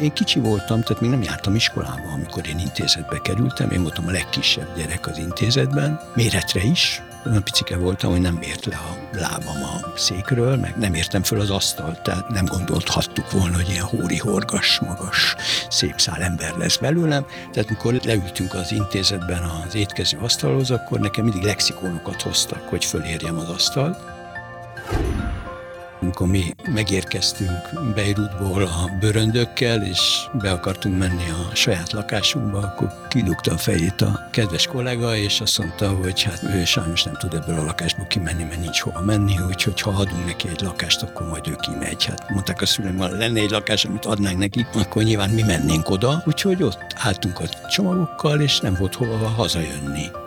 Én kicsi voltam, tehát még nem jártam iskolába, amikor én intézetbe kerültem. Én voltam a legkisebb gyerek az intézetben, méretre is. Olyan picike voltam, hogy nem ért le a lábam a székről, meg nem értem föl az asztalt, tehát nem gondolhattuk volna, hogy ilyen hóri horgas, magas, szép szál ember lesz belőlem. Tehát amikor leültünk az intézetben az étkező asztalhoz, akkor nekem mindig lexikonokat hoztak, hogy fölérjem az asztalt amikor mi megérkeztünk Beirutból a bőröndökkel, és be akartunk menni a saját lakásunkba, akkor kidugta a fejét a kedves kollega, és azt mondta, hogy hát ő sajnos nem tud ebből a lakásból kimenni, mert nincs hova menni, úgyhogy ha adunk neki egy lakást, akkor majd ő kimegy. Hát mondták a szüleim, ha lenne egy lakás, amit adnánk neki, akkor nyilván mi mennénk oda, úgyhogy ott álltunk a csomagokkal, és nem volt hova hazajönni.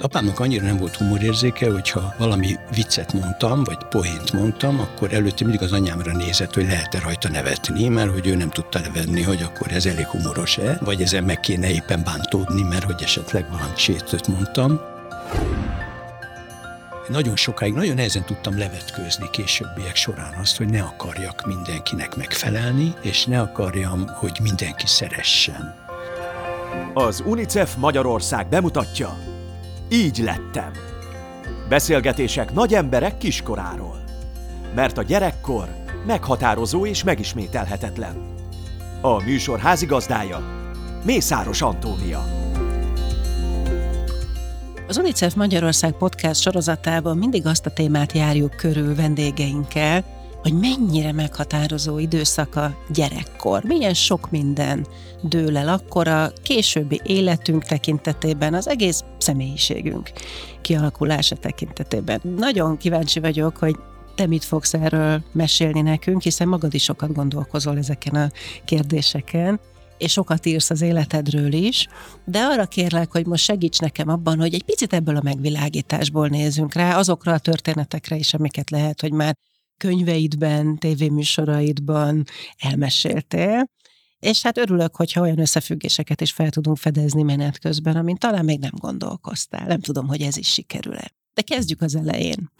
Apámnak annyira nem volt humorérzéke, hogyha valami viccet mondtam, vagy poént mondtam, akkor előtte mindig az anyámra nézett, hogy lehet-e rajta nevetni, mert hogy ő nem tudta levenni, hogy akkor ez elég humoros-e, vagy ezen meg kéne éppen bántódni, mert hogy esetleg valami sétőt mondtam. Nagyon sokáig, nagyon nehezen tudtam levetkőzni későbbiek során azt, hogy ne akarjak mindenkinek megfelelni, és ne akarjam, hogy mindenki szeressen. Az UNICEF Magyarország bemutatja így lettem. Beszélgetések nagy emberek kiskoráról. Mert a gyerekkor meghatározó és megismételhetetlen. A műsor házigazdája Mészáros Antónia. Az UNICEF Magyarország podcast sorozatában mindig azt a témát járjuk körül vendégeinkkel, hogy mennyire meghatározó időszak a gyerekkor. Milyen sok minden dől el akkor a későbbi életünk tekintetében, az egész személyiségünk kialakulása tekintetében. Nagyon kíváncsi vagyok, hogy te mit fogsz erről mesélni nekünk, hiszen magad is sokat gondolkozol ezeken a kérdéseken és sokat írsz az életedről is, de arra kérlek, hogy most segíts nekem abban, hogy egy picit ebből a megvilágításból nézzünk rá, azokra a történetekre is, amiket lehet, hogy már könyveidben, tévéműsoraidban elmeséltél, és hát örülök, hogyha olyan összefüggéseket is fel tudunk fedezni menet közben, amin talán még nem gondolkoztál. Nem tudom, hogy ez is sikerül-e. De kezdjük az elején,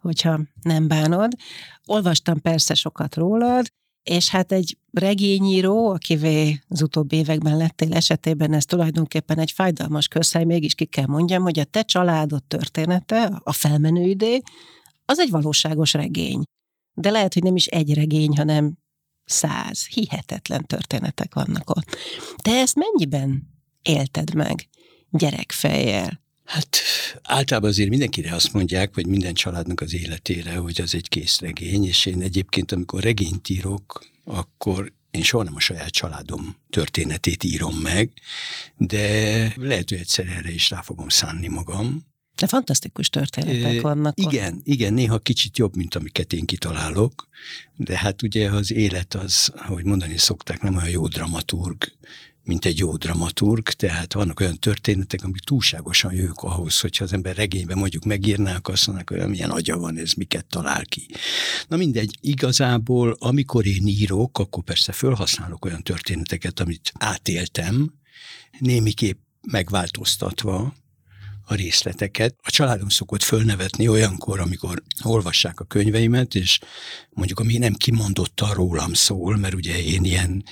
hogyha nem bánod. Olvastam persze sokat rólad, és hát egy regényíró, akivé az utóbbi években lettél esetében, ez tulajdonképpen egy fájdalmas közhely, mégis ki kell mondjam, hogy a te családod története, a felmenő idő, az egy valóságos regény. De lehet, hogy nem is egy regény, hanem száz. Hihetetlen történetek vannak ott. Te ezt mennyiben élted meg gyerekfejjel? Hát általában azért mindenkire azt mondják, vagy minden családnak az életére, hogy az egy kész regény, és én egyébként, amikor regényt írok, akkor én soha nem a saját családom történetét írom meg, de lehet, hogy egyszer erre is rá fogom szánni magam, de fantasztikus történetek vannak. Igen, ott. igen, néha kicsit jobb, mint amiket én kitalálok, de hát ugye az élet az, ahogy mondani szokták, nem olyan jó dramaturg, mint egy jó dramaturg, tehát vannak olyan történetek, amik túlságosan jók ahhoz, hogyha az ember regényben mondjuk megírná, akkor azt mondanak, hogy milyen agya van, ez miket talál ki. Na mindegy, igazából amikor én írok, akkor persze felhasználok olyan történeteket, amit átéltem, némiképp megváltoztatva, a részleteket. A családom szokott fölnevetni olyankor, amikor olvassák a könyveimet, és mondjuk ami nem kimondottan rólam szól, mert ugye én ilyen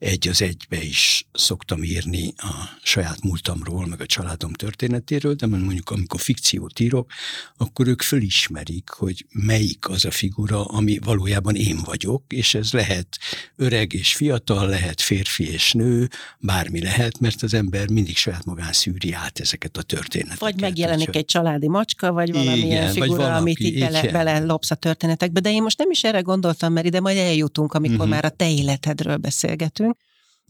egy az egybe is szoktam írni a saját múltamról, meg a családom történetéről, de mondjuk amikor fikciót írok, akkor ők fölismerik, hogy melyik az a figura, ami valójában én vagyok, és ez lehet öreg és fiatal, lehet férfi és nő, bármi lehet, mert az ember mindig saját magán szűri át ezeket a történeteket. Vagy megjelenik Úgy, egy családi macska, vagy valamilyen igen, figura, vagy valaki, amit így bele, bele lopsz a történetekbe, de én most nem is erre gondoltam, mert ide majd eljutunk, amikor uh-huh. már a te életedről beszélgetünk,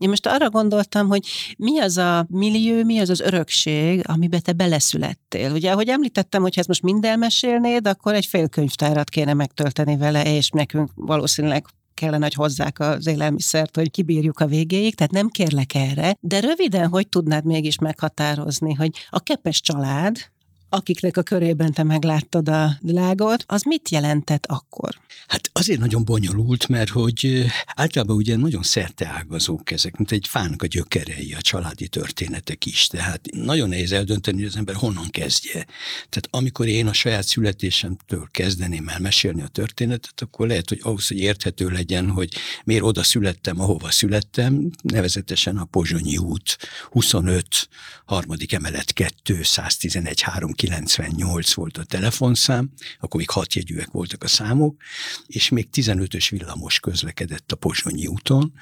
én most arra gondoltam, hogy mi az a millió, mi az az örökség, amibe te beleszülettél. Ugye, ahogy említettem, hogy ha ezt most mind elmesélnéd, akkor egy fél könyvtárat kéne megtölteni vele, és nekünk valószínűleg kellene, hogy hozzák az élelmiszert, hogy kibírjuk a végéig, tehát nem kérlek erre, de röviden, hogy tudnád mégis meghatározni, hogy a kepes család, akiknek a körében te megláttad a világot, az mit jelentett akkor? Hát azért nagyon bonyolult, mert hogy általában ugye nagyon ágazók ezek, mint egy fának a gyökerei, a családi történetek is. Tehát nagyon nehéz eldönteni, hogy az ember honnan kezdje. Tehát amikor én a saját születésemtől kezdeném el mesélni a történetet, akkor lehet, hogy ahhoz, hogy érthető legyen, hogy miért oda születtem, ahova születtem, nevezetesen a Pozsonyi út 25, harmadik emelet 2, 111, 398 volt a telefonszám, akkor még hat jegyűek voltak a számok, és még 15-ös villamos közlekedett a Pozsonyi úton.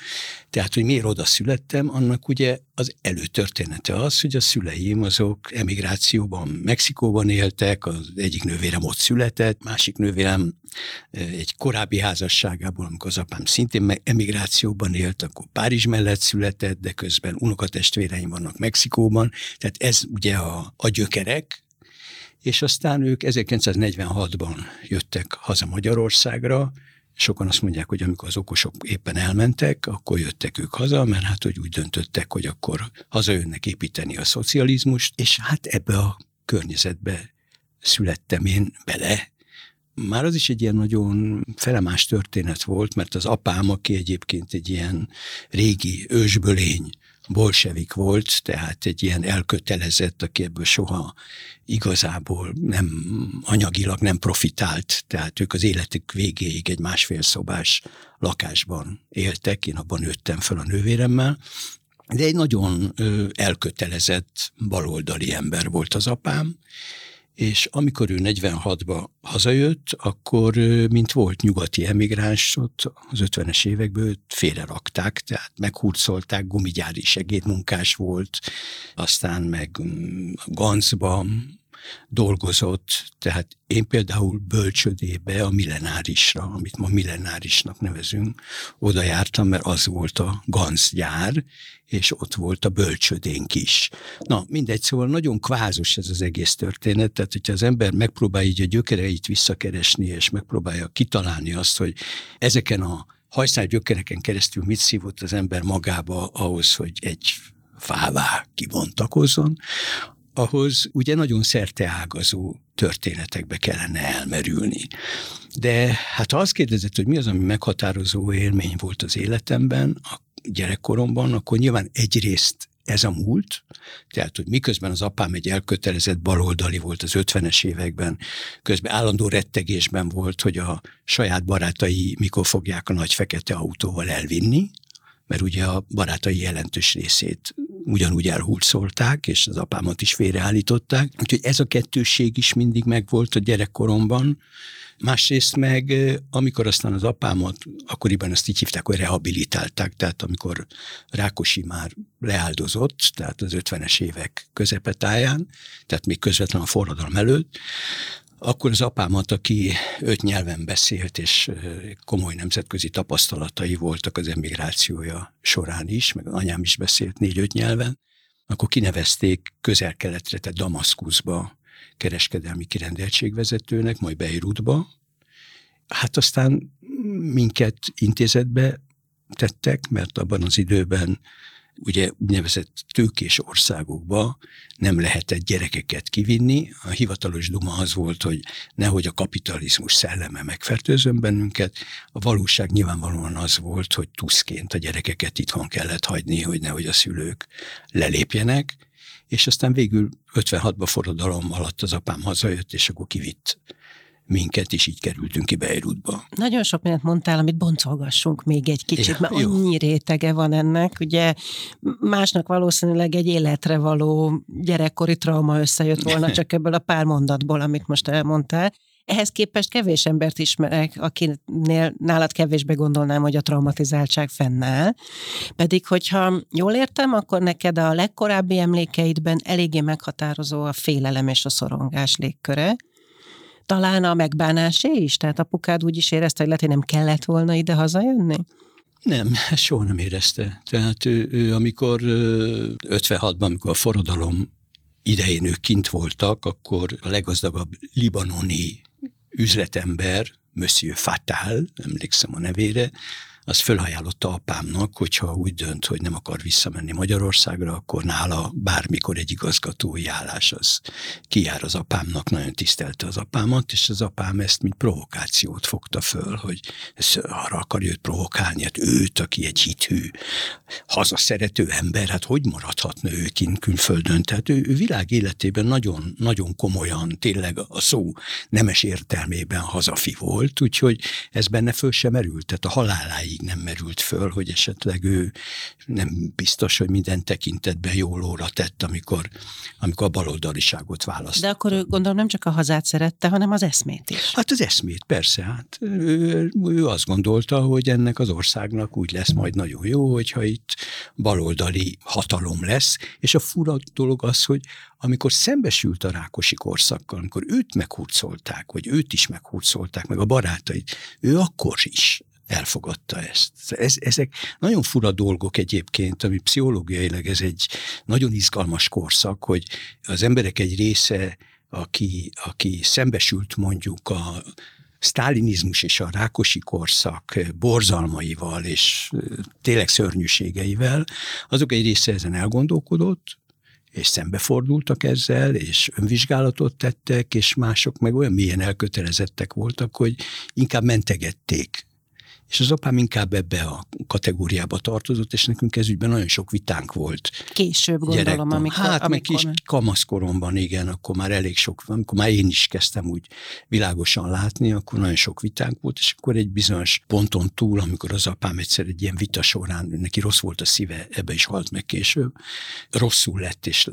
Tehát, hogy miért oda születtem, annak ugye az előtörténete az, hogy a szüleim azok emigrációban, Mexikóban éltek, az egyik nővérem ott született, másik nővérem egy korábbi házasságából, amikor az apám szintén emigrációban élt, akkor Párizs mellett született, de közben unokatestvéreim vannak Mexikóban, tehát ez ugye a, a gyökerek, és aztán ők 1946-ban jöttek haza Magyarországra, sokan azt mondják, hogy amikor az okosok éppen elmentek, akkor jöttek ők haza, mert hát hogy úgy döntöttek, hogy akkor hazajönnek építeni a szocializmust, és hát ebbe a környezetbe születtem én bele, már az is egy ilyen nagyon felemás történet volt, mert az apám, aki egyébként egy ilyen régi ősbölény, bolsevik volt, tehát egy ilyen elkötelezett, aki ebből soha igazából nem anyagilag nem profitált, tehát ők az életük végéig egy másfél szobás lakásban éltek, én abban nőttem fel a nővéremmel, de egy nagyon elkötelezett baloldali ember volt az apám, és amikor ő 46-ba hazajött, akkor, mint volt nyugati emigráns, ott az 50-es évekből őt félre rakták, tehát meghurcolták, gumigyári segédmunkás volt, aztán meg mm, Ganzban dolgozott, tehát én például bölcsödébe a millenárisra, amit ma millenárisnak nevezünk, oda jártam, mert az volt a ganzgyár, és ott volt a bölcsödénk is. Na, mindegy, szóval nagyon kvázos ez az egész történet, tehát hogyha az ember megpróbálja így a gyökereit visszakeresni, és megpróbálja kitalálni azt, hogy ezeken a hajszál gyökereken keresztül mit szívott az ember magába ahhoz, hogy egy fává kibontakozzon, ahhoz ugye nagyon ágazó történetekbe kellene elmerülni. De hát ha azt kérdezett, hogy mi az, ami meghatározó élmény volt az életemben, a gyerekkoromban, akkor nyilván egyrészt ez a múlt, tehát, hogy miközben az apám egy elkötelezett baloldali volt az 50-es években, közben állandó rettegésben volt, hogy a saját barátai mikor fogják a nagy fekete autóval elvinni, mert ugye a barátai jelentős részét ugyanúgy elhúzolták, és az apámat is félreállították. Úgyhogy ez a kettősség is mindig megvolt a gyerekkoromban. Másrészt meg, amikor aztán az apámat, akkoriban azt így hívták, hogy rehabilitálták, tehát amikor Rákosi már leáldozott, tehát az 50-es évek közepetáján, tehát még közvetlenül a forradalom előtt, akkor az apámat, aki öt nyelven beszélt, és komoly nemzetközi tapasztalatai voltak az emigrációja során is, meg anyám is beszélt négy-öt nyelven, akkor kinevezték közel-keletre, tehát Damaszkuszba kereskedelmi kirendeltségvezetőnek, majd Beirutba. Hát aztán minket intézetbe tettek, mert abban az időben ugye úgynevezett tőkés országokba nem lehetett gyerekeket kivinni. A hivatalos duma az volt, hogy nehogy a kapitalizmus szelleme megfertőzön bennünket. A valóság nyilvánvalóan az volt, hogy tuszként a gyerekeket itthon kellett hagyni, hogy nehogy a szülők lelépjenek. És aztán végül 56-ban forradalom alatt az apám hazajött, és akkor kivitt minket, is így kerültünk ki Beirutba. Nagyon sok mindent mondtál, amit boncolgassunk még egy kicsit, ja, mert jó. annyi rétege van ennek. Ugye másnak valószínűleg egy életre való gyerekkori trauma összejött volna csak ebből a pár mondatból, amit most elmondtál. Ehhez képest kevés embert ismerek, akinél nálad kevésbé gondolnám, hogy a traumatizáltság fennáll. Pedig, hogyha jól értem, akkor neked a legkorábbi emlékeidben eléggé meghatározó a félelem és a szorongás légköre talán a megbánásé is? Tehát apukád úgy is érezte, hogy lehet, hogy nem kellett volna ide hazajönni? Nem, soha nem érezte. Tehát ő, ő amikor 56-ban, amikor a forradalom idején ők kint voltak, akkor a leggazdagabb libanoni üzletember, Monsieur Fatal, emlékszem a nevére, az fölajánlotta apámnak, hogyha úgy dönt, hogy nem akar visszamenni Magyarországra, akkor nála bármikor egy igazgatói állás az kijár az apámnak, nagyon tisztelte az apámat, és az apám ezt mint provokációt fogta föl, hogy ez arra akarja őt provokálni, hát őt, aki egy hithű, hazaszerető ember, hát hogy maradhatna ő kint külföldön? Tehát ő, ő világ életében nagyon, nagyon komolyan, tényleg a szó nemes értelmében hazafi volt, úgyhogy ez benne föl sem merült, tehát a haláláig nem merült föl, hogy esetleg ő nem biztos, hogy minden tekintetben jól óra tett, amikor, amikor a baloldaliságot választ. De akkor ő gondolom nem csak a hazát szerette, hanem az eszmét is. Hát az eszmét, persze. Hát ő, ő azt gondolta, hogy ennek az országnak úgy lesz majd nagyon jó, hogyha itt baloldali hatalom lesz, és a fura dolog az, hogy amikor szembesült a Rákosi korszakkal, amikor őt meghurcolták, vagy őt is meghurcolták, meg a barátait, ő akkor is elfogadta ezt. Ez, ezek nagyon fura dolgok egyébként, ami pszichológiailag ez egy nagyon izgalmas korszak, hogy az emberek egy része, aki, aki szembesült mondjuk a sztálinizmus és a rákosi korszak borzalmaival és tényleg szörnyűségeivel, azok egy része ezen elgondolkodott, és szembefordultak ezzel, és önvizsgálatot tettek, és mások meg olyan mélyen elkötelezettek voltak, hogy inkább mentegették és az apám inkább ebbe a kategóriába tartozott, és nekünk ez ügyben nagyon sok vitánk volt. Később gondolom, gyerekben. amikor... Hát, amikor... meg kis kamaszkoromban, igen, akkor már elég sok, amikor már én is kezdtem úgy világosan látni, akkor nagyon sok vitánk volt, és akkor egy bizonyos ponton túl, amikor az apám egyszer egy ilyen vita során, neki rossz volt a szíve, ebbe is halt meg később, rosszul lett, és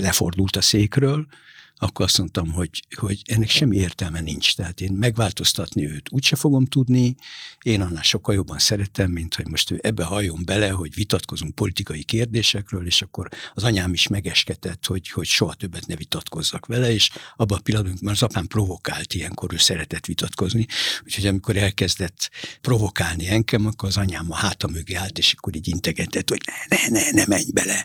lefordult a székről, akkor azt mondtam, hogy, hogy ennek semmi értelme nincs. Tehát én megváltoztatni őt úgyse fogom tudni, én annál sokkal jobban szeretem, mint hogy most ő ebbe halljon bele, hogy vitatkozunk politikai kérdésekről, és akkor az anyám is megeskedett, hogy, hogy soha többet ne vitatkozzak vele, és abban a pillanatban, mert az apám provokált ilyenkor, ő szeretett vitatkozni, úgyhogy amikor elkezdett provokálni engem, akkor az anyám a háta mögé állt, és akkor így integetett, hogy ne, ne, ne, ne menj bele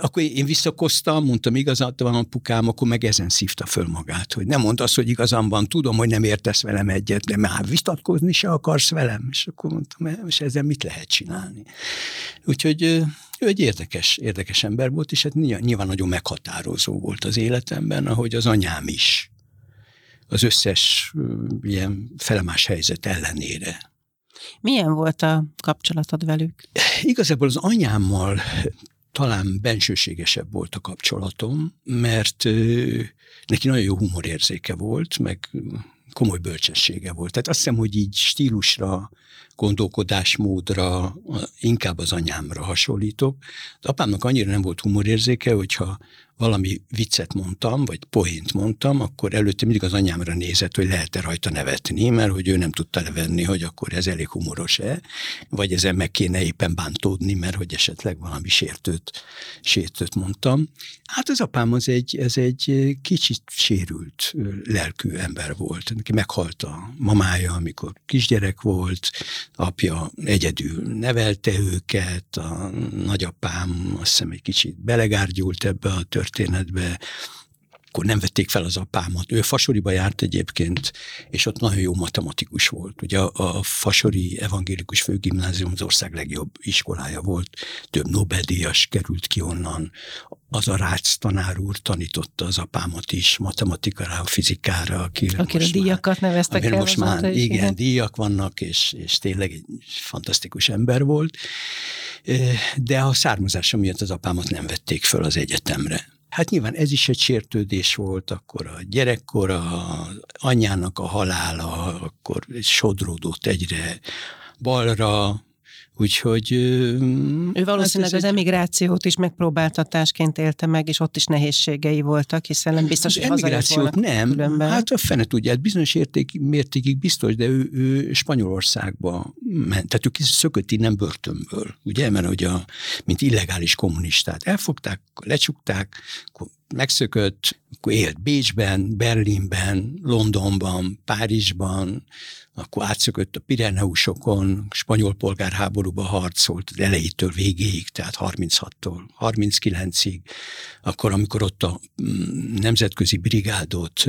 akkor én visszakoztam, mondtam, igazat van apukám, akkor meg ezen szívta föl magát, hogy nem mondd azt, hogy igazam van, tudom, hogy nem értesz velem egyet, de már vitatkozni se akarsz velem. És akkor mondtam, és ezzel mit lehet csinálni? Úgyhogy ő egy érdekes, érdekes ember volt, és hát nyilván nagyon meghatározó volt az életemben, ahogy az anyám is. Az összes ilyen felemás helyzet ellenére. Milyen volt a kapcsolatod velük? Igazából az anyámmal talán bensőségesebb volt a kapcsolatom, mert neki nagyon jó humorérzéke volt, meg komoly bölcsessége volt. Tehát azt hiszem, hogy így stílusra, gondolkodásmódra inkább az anyámra hasonlítok. De apámnak annyira nem volt humorérzéke, hogyha valami viccet mondtam, vagy poént mondtam, akkor előtte mindig az anyámra nézett, hogy lehet-e rajta nevetni, mert hogy ő nem tudta levenni, hogy akkor ez elég humoros-e, vagy ezen meg kéne éppen bántódni, mert hogy esetleg valami sértőt, sértőt mondtam. Hát az apám az egy, ez egy kicsit sérült lelkű ember volt. Neki meghalt a mamája, amikor kisgyerek volt, apja egyedül nevelte őket, a nagyapám azt hiszem egy kicsit belegárgyult ebbe a történetbe, akkor nem vették fel az apámat. Ő Fasoriba járt egyébként, és ott nagyon jó matematikus volt. Ugye a, Fasori Evangélikus Főgimnázium az ország legjobb iskolája volt, több Nobel-díjas került ki onnan. Az a Rácz tanár úr tanította az apámat is matematikára, fizikára. Akire, akire díjakat már, neveztek el. Most már, igen, igen, díjak vannak, és, és tényleg egy fantasztikus ember volt. De a származása miatt az apámat nem vették föl az egyetemre Hát nyilván ez is egy sértődés volt, akkor a gyerekkor, a anyának a halála, akkor sodródott egyre balra, Úgyhogy... Ő valószínűleg hát az egy... emigrációt is megpróbáltatásként élte meg, és ott is nehézségei voltak, hiszen nem biztos, hogy emigrációt nem, különben. hát a fene tudja, hát bizonyos érték, mértékig biztos, de ő, ő Spanyolországba ment, tehát ő szökött innen börtönből, ugye, mert hogy a, mint illegális kommunistát elfogták, lecsukták, akkor megszökött, akkor élt Bécsben, Berlinben, Londonban, Párizsban, akkor átszökött a Pireneusokon, spanyol polgárháborúba harcolt az elejétől végéig, tehát 36-tól 39-ig, akkor amikor ott a mm, nemzetközi brigádot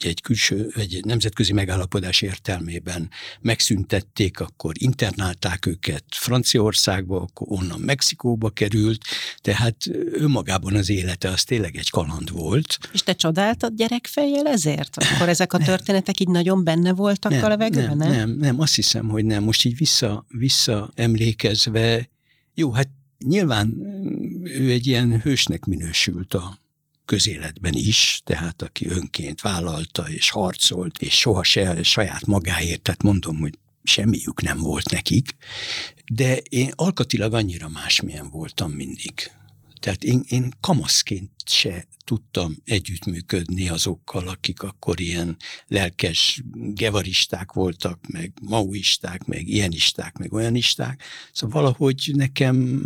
ugye egy külső, egy nemzetközi megállapodás értelmében megszüntették, akkor internálták őket Franciaországba, akkor onnan Mexikóba került, tehát önmagában az élete az tényleg egy kaland volt. És te csodáltad gyerekfejjel ezért? Akkor ezek a történetek így nagyon benne voltak nem, a levegőben, nem, nem? Nem, azt hiszem, hogy nem. Most így vissza, vissza emlékezve, jó, hát nyilván ő egy ilyen hősnek minősült a közéletben is, tehát aki önként vállalta és harcolt, és soha se saját magáért, tehát mondom, hogy semmiük nem volt nekik, de én alkatilag annyira másmilyen voltam mindig. Tehát én, én kamaszként se tudtam együttműködni azokkal, akik akkor ilyen lelkes gevaristák voltak, meg mauisták, meg ilyenisták, meg olyanisták. Szóval valahogy nekem,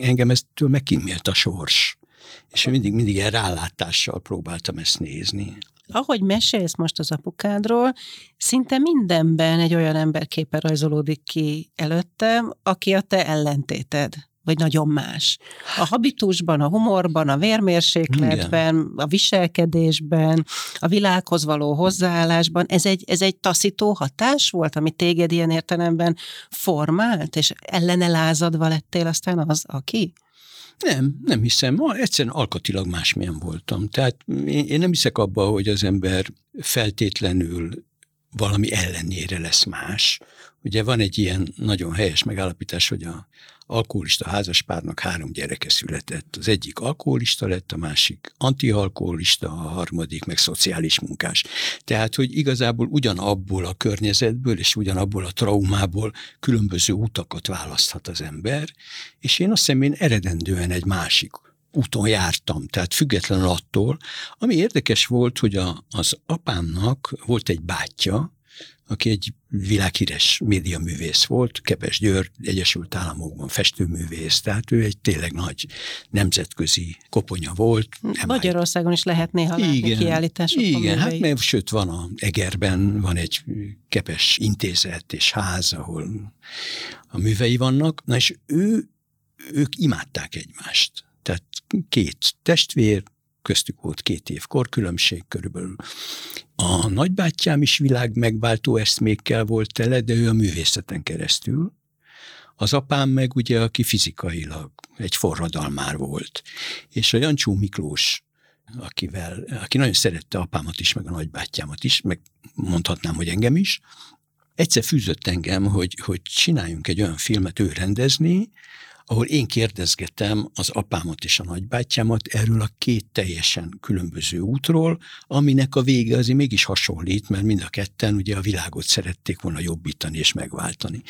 engem eztől megkímélt a sors. És mindig, mindig ilyen rálátással próbáltam ezt nézni. Ahogy mesélsz most az apukádról, szinte mindenben egy olyan emberképe rajzolódik ki előttem, aki a te ellentéted vagy nagyon más. A habitusban, a humorban, a vérmérsékletben, Igen. a viselkedésben, a világhoz való hozzáállásban, ez egy, ez egy taszító hatás volt, ami téged ilyen értelemben formált, és ellene lázadva lettél aztán az, aki? Nem, nem hiszem. Egyszerűen alkatilag másmilyen voltam. Tehát én, én nem hiszek abba, hogy az ember feltétlenül valami ellenére lesz más. Ugye van egy ilyen nagyon helyes megállapítás, hogy a alkoholista házaspárnak három gyereke született. Az egyik alkoholista lett, a másik antialkoholista, a harmadik meg szociális munkás. Tehát, hogy igazából ugyanabból a környezetből és ugyanabból a traumából különböző utakat választhat az ember, és én azt hiszem, én eredendően egy másik úton jártam, tehát független attól. Ami érdekes volt, hogy a, az apámnak volt egy bátyja, aki egy világhíres médiaművész volt, Kepes György, Egyesült Államokban festőművész, tehát ő egy tényleg nagy nemzetközi koponya volt. Magyarországon is lehet néha látni igen, kiállításokon. Igen, hát mert sőt van a Egerben, van egy Kepes intézet és ház, ahol a művei vannak, na és ő, ők imádták egymást. Tehát két testvér, köztük volt két év korkülönbség körülbelül. A nagybátyám is világ megváltó eszmékkel volt tele, de ő a művészeten keresztül. Az apám meg ugye, aki fizikailag egy forradalmár volt. És a Jancsó Miklós, akivel, aki nagyon szerette apámat is, meg a nagybátyámat is, meg mondhatnám, hogy engem is, egyszer fűzött engem, hogy, hogy csináljunk egy olyan filmet ő rendezni, ahol én kérdezgetem az apámat és a nagybátyámat erről a két teljesen különböző útról, aminek a vége azért mégis hasonlít, mert mind a ketten ugye a világot szerették volna jobbítani és megváltani.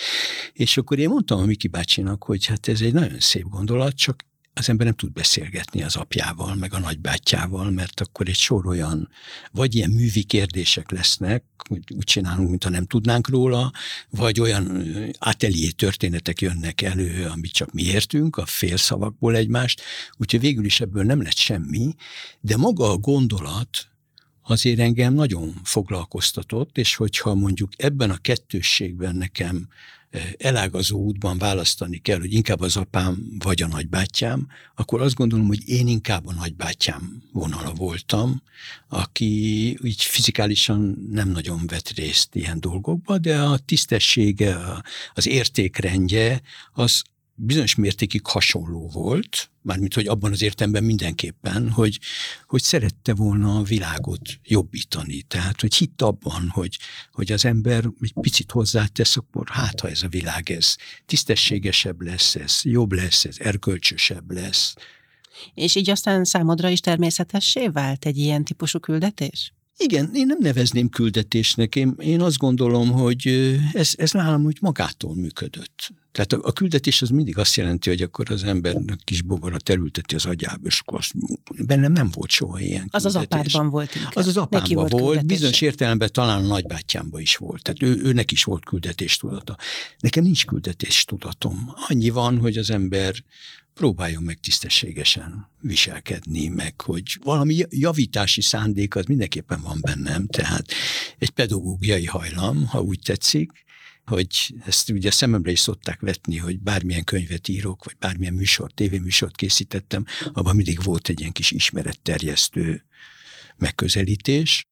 És akkor én mondtam a Miki bácsinak, hogy hát ez egy nagyon szép gondolat, csak az ember nem tud beszélgetni az apjával, meg a nagybátyjával, mert akkor egy sor olyan, vagy ilyen művi kérdések lesznek, úgy csinálunk, mintha nem tudnánk róla, vagy olyan atelier történetek jönnek elő, amit csak mi értünk, a félszavakból egymást, úgyhogy végül is ebből nem lett semmi, de maga a gondolat, azért engem nagyon foglalkoztatott, és hogyha mondjuk ebben a kettősségben nekem elágazó útban választani kell, hogy inkább az apám vagy a nagybátyám, akkor azt gondolom, hogy én inkább a nagybátyám vonala voltam, aki így fizikálisan nem nagyon vett részt ilyen dolgokba, de a tisztessége, az értékrendje, az bizonyos mértékig hasonló volt, mármint hogy abban az értemben mindenképpen, hogy, hogy szerette volna a világot jobbítani. Tehát, hogy hitt abban, hogy, hogy az ember egy picit hozzátesz, akkor hát, ha ez a világ ez tisztességesebb lesz, ez jobb lesz, ez erkölcsösebb lesz. És így aztán számodra is természetessé vált egy ilyen típusú küldetés? Igen, én nem nevezném küldetésnek. Én, én azt gondolom, hogy ez, ez nálam úgy magától működött. Tehát a, a küldetés az mindig azt jelenti, hogy akkor az embernek kis bogara terülteti az agyába, és akkor azt, bennem nem volt soha ilyen küldetés. Az az apádban volt inkább. Az az apámban volt, volt bizonyos értelemben talán a nagybátyámban is volt. Tehát ő, őnek is volt küldetés tudata. Nekem nincs küldetés tudatom. Annyi van, hogy az ember próbáljon meg tisztességesen viselkedni, meg hogy valami javítási szándék az mindenképpen van bennem, tehát egy pedagógiai hajlam, ha úgy tetszik, hogy ezt ugye szememre is szokták vetni, hogy bármilyen könyvet írok, vagy bármilyen műsort, tévéműsort készítettem, abban mindig volt egy ilyen kis ismeretterjesztő megközelítés.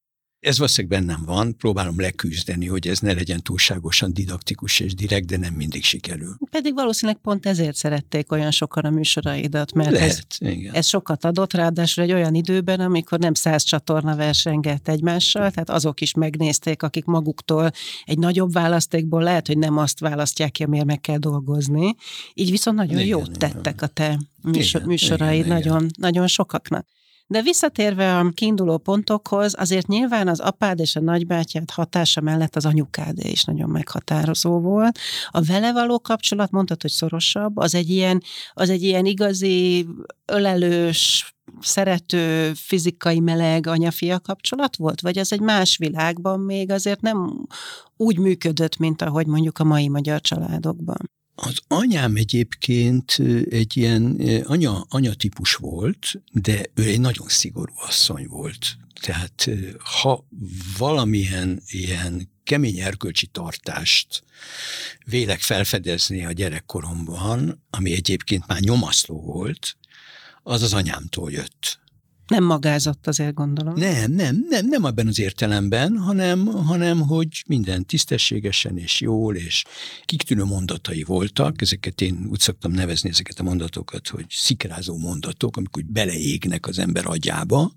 Ez valószínűleg bennem van, próbálom leküzdeni, hogy ez ne legyen túlságosan didaktikus és direkt, de nem mindig sikerül. Pedig valószínűleg pont ezért szerették olyan sokan a műsoraidat, mert Lehet, ez, igen. ez sokat adott, ráadásul egy olyan időben, amikor nem száz csatorna versengett egymással, tehát azok is megnézték, akik maguktól egy nagyobb választékból lehet, hogy nem azt választják ki, amiért meg kell dolgozni. Így viszont nagyon Igen, jót igen. tettek a te műsor, Igen, műsoraid igen, igen. nagyon, nagyon sokaknak. De visszatérve a kiinduló pontokhoz, azért nyilván az apád és a nagybátyád hatása mellett az anyukád is nagyon meghatározó volt. A vele való kapcsolat, mondtad, hogy szorosabb, az egy ilyen, az egy ilyen igazi, ölelős, szerető, fizikai meleg anya-fia kapcsolat volt? Vagy az egy más világban még azért nem úgy működött, mint ahogy mondjuk a mai magyar családokban? Az anyám egyébként egy ilyen ö, anya, anyatípus volt, de ő egy nagyon szigorú asszony volt. Tehát ha valamilyen ilyen kemény erkölcsi tartást vélek felfedezni a gyerekkoromban, ami egyébként már nyomaszló volt, az az anyámtól jött. Nem magázott azért gondolom. Nem, nem, nem, nem abban az értelemben, hanem, hanem hogy minden tisztességesen és jól, és kiktűnő mondatai voltak, ezeket én úgy szoktam nevezni ezeket a mondatokat, hogy szikrázó mondatok, amikor úgy beleégnek az ember agyába.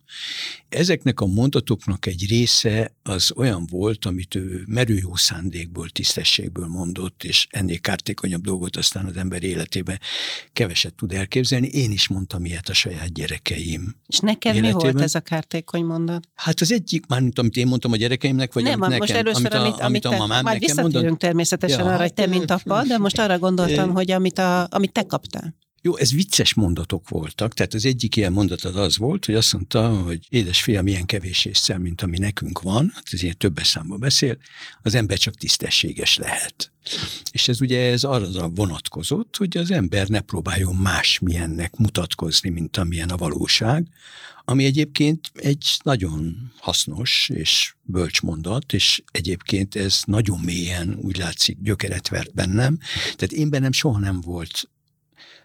Ezeknek a mondatoknak egy része az olyan volt, amit ő merő jó szándékból, tisztességből mondott, és ennél kártékonyabb dolgot aztán az ember életébe keveset tud elképzelni. Én is mondtam ilyet a saját gyerekeim És neked mi életében. volt ez a kártékony mondat? Hát az egyik, már mint amit én mondtam a gyerekeimnek, vagy nem, amit most nekem, először, amit, a, amit, amit a mamám majd visszatérünk mondott. természetesen Ja, arra, hogy te, mint apa, de most arra gondoltam, hogy amit, a, amit te kaptál. Jó, ez vicces mondatok voltak, tehát az egyik ilyen mondat az volt, hogy azt mondta, hogy édes fiam, kevés észsel, mint ami nekünk van, hát ez ilyen többes számba beszél, az ember csak tisztességes lehet. És ez ugye ez arra vonatkozott, hogy az ember ne próbáljon másmilyennek mutatkozni, mint amilyen a valóság, ami egyébként egy nagyon hasznos és bölcs mondat, és egyébként ez nagyon mélyen úgy látszik gyökeret vert bennem. Tehát én bennem soha nem volt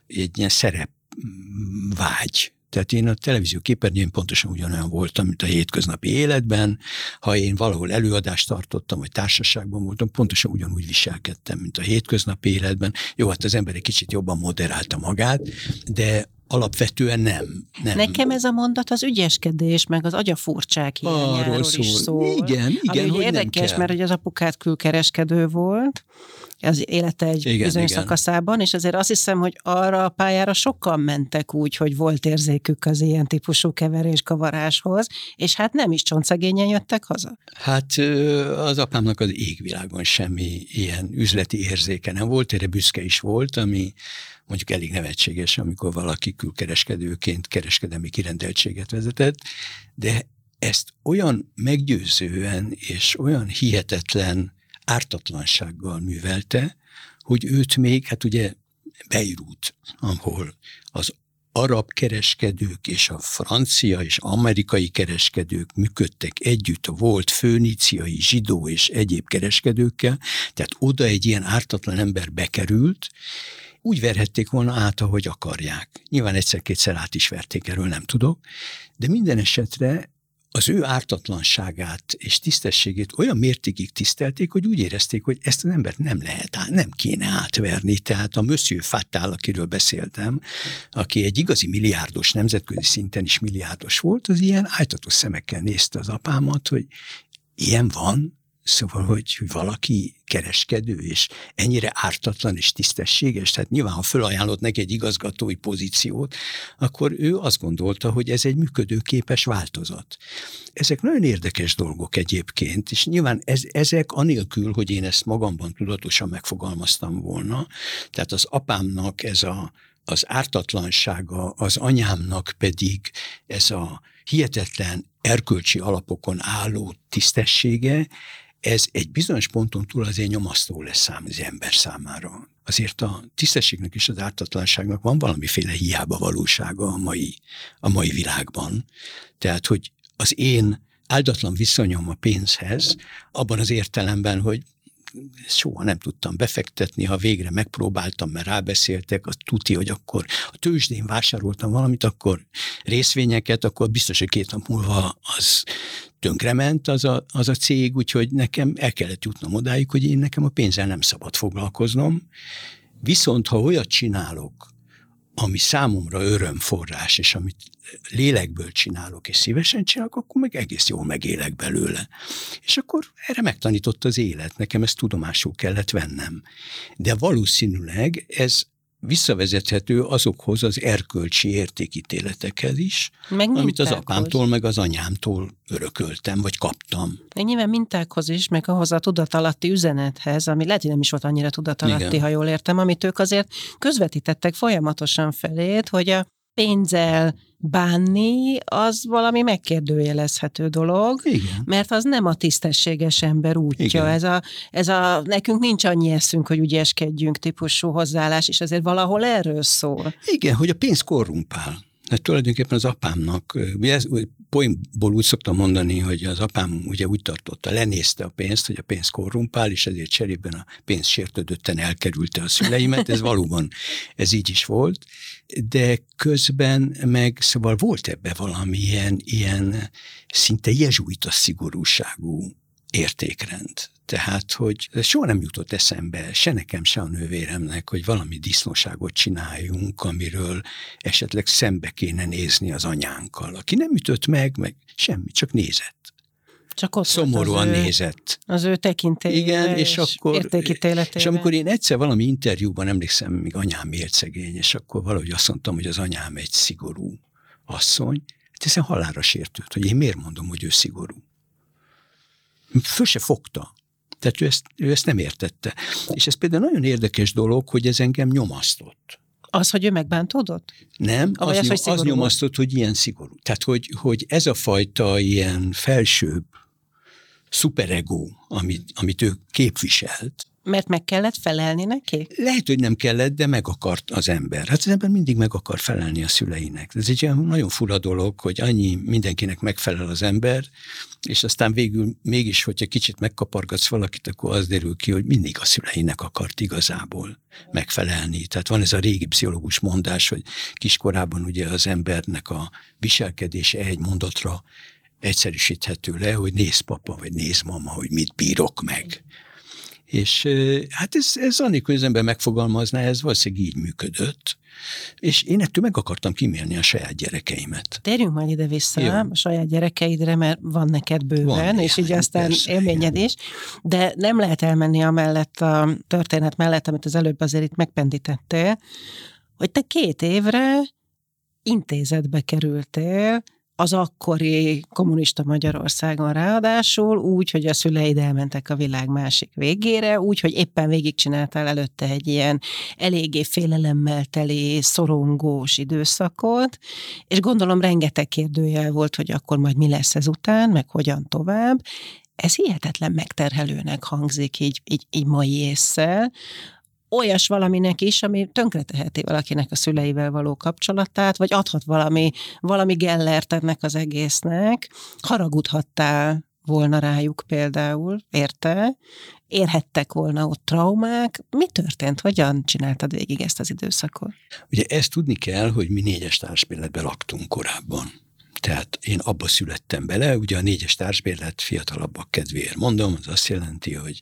egy ilyen szerep mm, vágy. Tehát én a televízió képernyőn pontosan ugyanolyan voltam, mint a hétköznapi életben. Ha én valahol előadást tartottam, vagy társaságban voltam, pontosan ugyanúgy viselkedtem, mint a hétköznapi életben. Jó, hát az ember egy kicsit jobban moderálta magát, de alapvetően nem. nem. Nekem ez a mondat az ügyeskedés, meg az agyafurcsák hiányáról Arról is szól. szól. Igen, igen, ami hogy nem érdekes, kell. mert hogy az apukát külkereskedő volt, az élete egy Igen, bizonyos igen. szakaszában, és azért azt hiszem, hogy arra a pályára sokan mentek úgy, hogy volt érzékük az ilyen típusú keverés-kavaráshoz, és hát nem is csontszegényen jöttek haza. Hát az apámnak az égvilágon semmi ilyen üzleti érzéke nem volt, erre büszke is volt, ami mondjuk elég nevetséges, amikor valaki külkereskedőként kereskedelmi kirendeltséget vezetett, de ezt olyan meggyőzően és olyan hihetetlen ártatlansággal művelte, hogy őt még, hát ugye Beirut, ahol az arab kereskedők és a francia és amerikai kereskedők működtek együtt volt főníciai, zsidó és egyéb kereskedőkkel, tehát oda egy ilyen ártatlan ember bekerült, úgy verhették volna át, ahogy akarják. Nyilván egyszer-kétszer át is verték, erről nem tudok, de minden esetre az ő ártatlanságát és tisztességét olyan mértékig tisztelték, hogy úgy érezték, hogy ezt az embert nem lehet, nem kéne átverni. Tehát a Monsieur Fattál, akiről beszéltem, aki egy igazi milliárdos, nemzetközi szinten is milliárdos volt, az ilyen ájtatos szemekkel nézte az apámat, hogy ilyen van, Szóval, hogy, valaki kereskedő, és ennyire ártatlan és tisztességes, tehát nyilván, ha fölajánlott neki egy igazgatói pozíciót, akkor ő azt gondolta, hogy ez egy működőképes változat. Ezek nagyon érdekes dolgok egyébként, és nyilván ez, ezek anélkül, hogy én ezt magamban tudatosan megfogalmaztam volna, tehát az apámnak ez a, az ártatlansága, az anyámnak pedig ez a hihetetlen erkölcsi alapokon álló tisztessége, ez egy bizonyos ponton túl azért nyomasztó lesz szám az ember számára. Azért a tisztességnek és az ártatlanságnak van valamiféle hiába valósága a mai, a mai világban. Tehát, hogy az én áldatlan viszonyom a pénzhez, abban az értelemben, hogy soha nem tudtam befektetni, ha végre megpróbáltam, mert rábeszéltek, az tuti, hogy akkor a tőzsdén vásároltam valamit, akkor részvényeket, akkor biztos, hogy két nap múlva az tönkrement az a, az a cég, úgyhogy nekem el kellett jutnom odáig, hogy én nekem a pénzzel nem szabad foglalkoznom. Viszont ha olyat csinálok, ami számomra örömforrás, és amit lélekből csinálok, és szívesen csinálok, akkor meg egész jól megélek belőle. És akkor erre megtanított az élet, nekem ezt tudomásul kellett vennem. De valószínűleg ez visszavezethető azokhoz az erkölcsi értékítéletekhez is, meg amit az apámtól, meg az anyámtól örököltem, vagy kaptam. Meg nyilván mintákhoz is, meg ahhoz a tudatalatti üzenethez, ami lehet, hogy nem is volt annyira tudatalatti, Igen. ha jól értem, amit ők azért közvetítettek folyamatosan felét, hogy a pénzzel bánni, az valami megkérdőjelezhető dolog, Igen. mert az nem a tisztességes ember útja. Igen. Ez a, ez a, nekünk nincs annyi eszünk, hogy ügyeskedjünk típusú hozzáállás, és ezért valahol erről szól. Igen, hogy a pénz korrumpál. Hát tulajdonképpen az apámnak, ez, poénból úgy szoktam mondani, hogy az apám ugye úgy tartotta, lenézte a pénzt, hogy a pénz korrumpál, és ezért cserében a pénz sértődötten elkerülte a szüleimet, ez valóban, ez így is volt, de közben meg szóval volt ebbe valamilyen ilyen szinte jezsuita szigorúságú értékrend. Tehát, hogy soha nem jutott eszembe, se nekem, se a nővéremnek, hogy valami disznóságot csináljunk, amiről esetleg szembe kéne nézni az anyánkkal, aki nem ütött meg, meg semmi, csak nézett. Csak ott Szomorúan az ő, nézett. Az ő tekintélyére Igen, és, és akkor, és amikor én egyszer valami interjúban emlékszem, még anyám élt szegény, és akkor valahogy azt mondtam, hogy az anyám egy szigorú asszony, hát ezen halára sértőt, hogy én miért mondom, hogy ő szigorú. Föl se fogta. Tehát ő ezt, ő ezt nem értette. És ez például nagyon érdekes dolog, hogy ez engem nyomasztott. Az, hogy ő megbántódott? Nem, az, az, az, az nyomasztott, hogy ilyen szigorú. Tehát, hogy, hogy ez a fajta ilyen felsőbb szuperego, amit, amit ő képviselt, mert meg kellett felelni neki? Lehet, hogy nem kellett, de meg akart az ember. Hát az ember mindig meg akar felelni a szüleinek. Ez egy olyan nagyon fura dolog, hogy annyi mindenkinek megfelel az ember, és aztán végül mégis, hogyha kicsit megkapargatsz valakit, akkor az derül ki, hogy mindig a szüleinek akart igazából megfelelni. Tehát van ez a régi pszichológus mondás, hogy kiskorában ugye az embernek a viselkedése egy mondatra egyszerűsíthető le, hogy néz papa, vagy néz mama, hogy mit bírok meg. És hát ez, ez annélkül, hogy az ember megfogalmazná, ez valószínűleg így működött. És én ettől meg akartam kimélni a saját gyerekeimet. Térjünk majd ide-vissza Jó. a saját gyerekeidre, mert van neked bőven, van, és így aztán persze, élményed is, de nem lehet elmenni amellett a történet mellett, amit az előbb azért itt megpendítettél, hogy te két évre intézetbe kerültél, az akkori kommunista Magyarországon ráadásul, úgy, hogy a szüleid elmentek a világ másik végére, úgy, hogy éppen végigcsináltál előtte egy ilyen eléggé félelemmel teli, szorongós időszakot, és gondolom rengeteg kérdőjel volt, hogy akkor majd mi lesz ez után, meg hogyan tovább. Ez hihetetlen megterhelőnek hangzik így, így, így mai észszel, olyas valaminek is, ami tönkreteheti valakinek a szüleivel való kapcsolatát, vagy adhat valami, valami gellert ennek az egésznek. Haragudhattál volna rájuk például, érte? Érhettek volna ott traumák. Mi történt? Hogyan csináltad végig ezt az időszakot? Ugye ezt tudni kell, hogy mi négyes társbérletben laktunk korábban. Tehát én abba születtem bele, ugye a négyes társbérlet fiatalabbak kedvéért mondom, az azt jelenti, hogy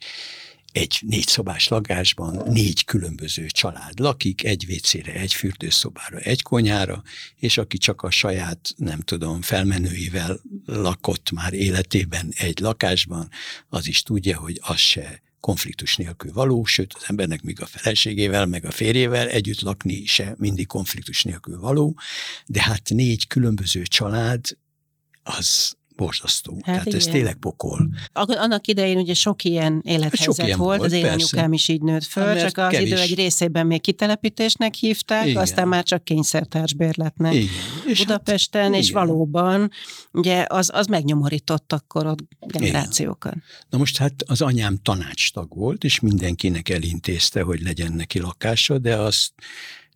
egy négy szobás lakásban négy különböző család lakik, egy vécére, egy fürdőszobára, egy konyhára, és aki csak a saját, nem tudom, felmenőivel lakott már életében egy lakásban, az is tudja, hogy az se konfliktus nélkül való, sőt az embernek még a feleségével, meg a férjével együtt lakni se mindig konfliktus nélkül való, de hát négy különböző család, az borzasztó. Hát Tehát igen. ez tényleg pokol. Annak idején ugye sok ilyen élethelyzet sok ilyen volt, volt, az én persze. anyukám is így nőtt föl, hát, csak az kevés. idő egy részében még kitelepítésnek hívták, igen. aztán már csak kényszertársbérletnek igen. És Budapesten, hát, és igen. valóban ugye az, az megnyomorított akkor a generációkat. Igen. Na most hát az anyám tanácstag volt, és mindenkinek elintézte, hogy legyen neki lakása, de azt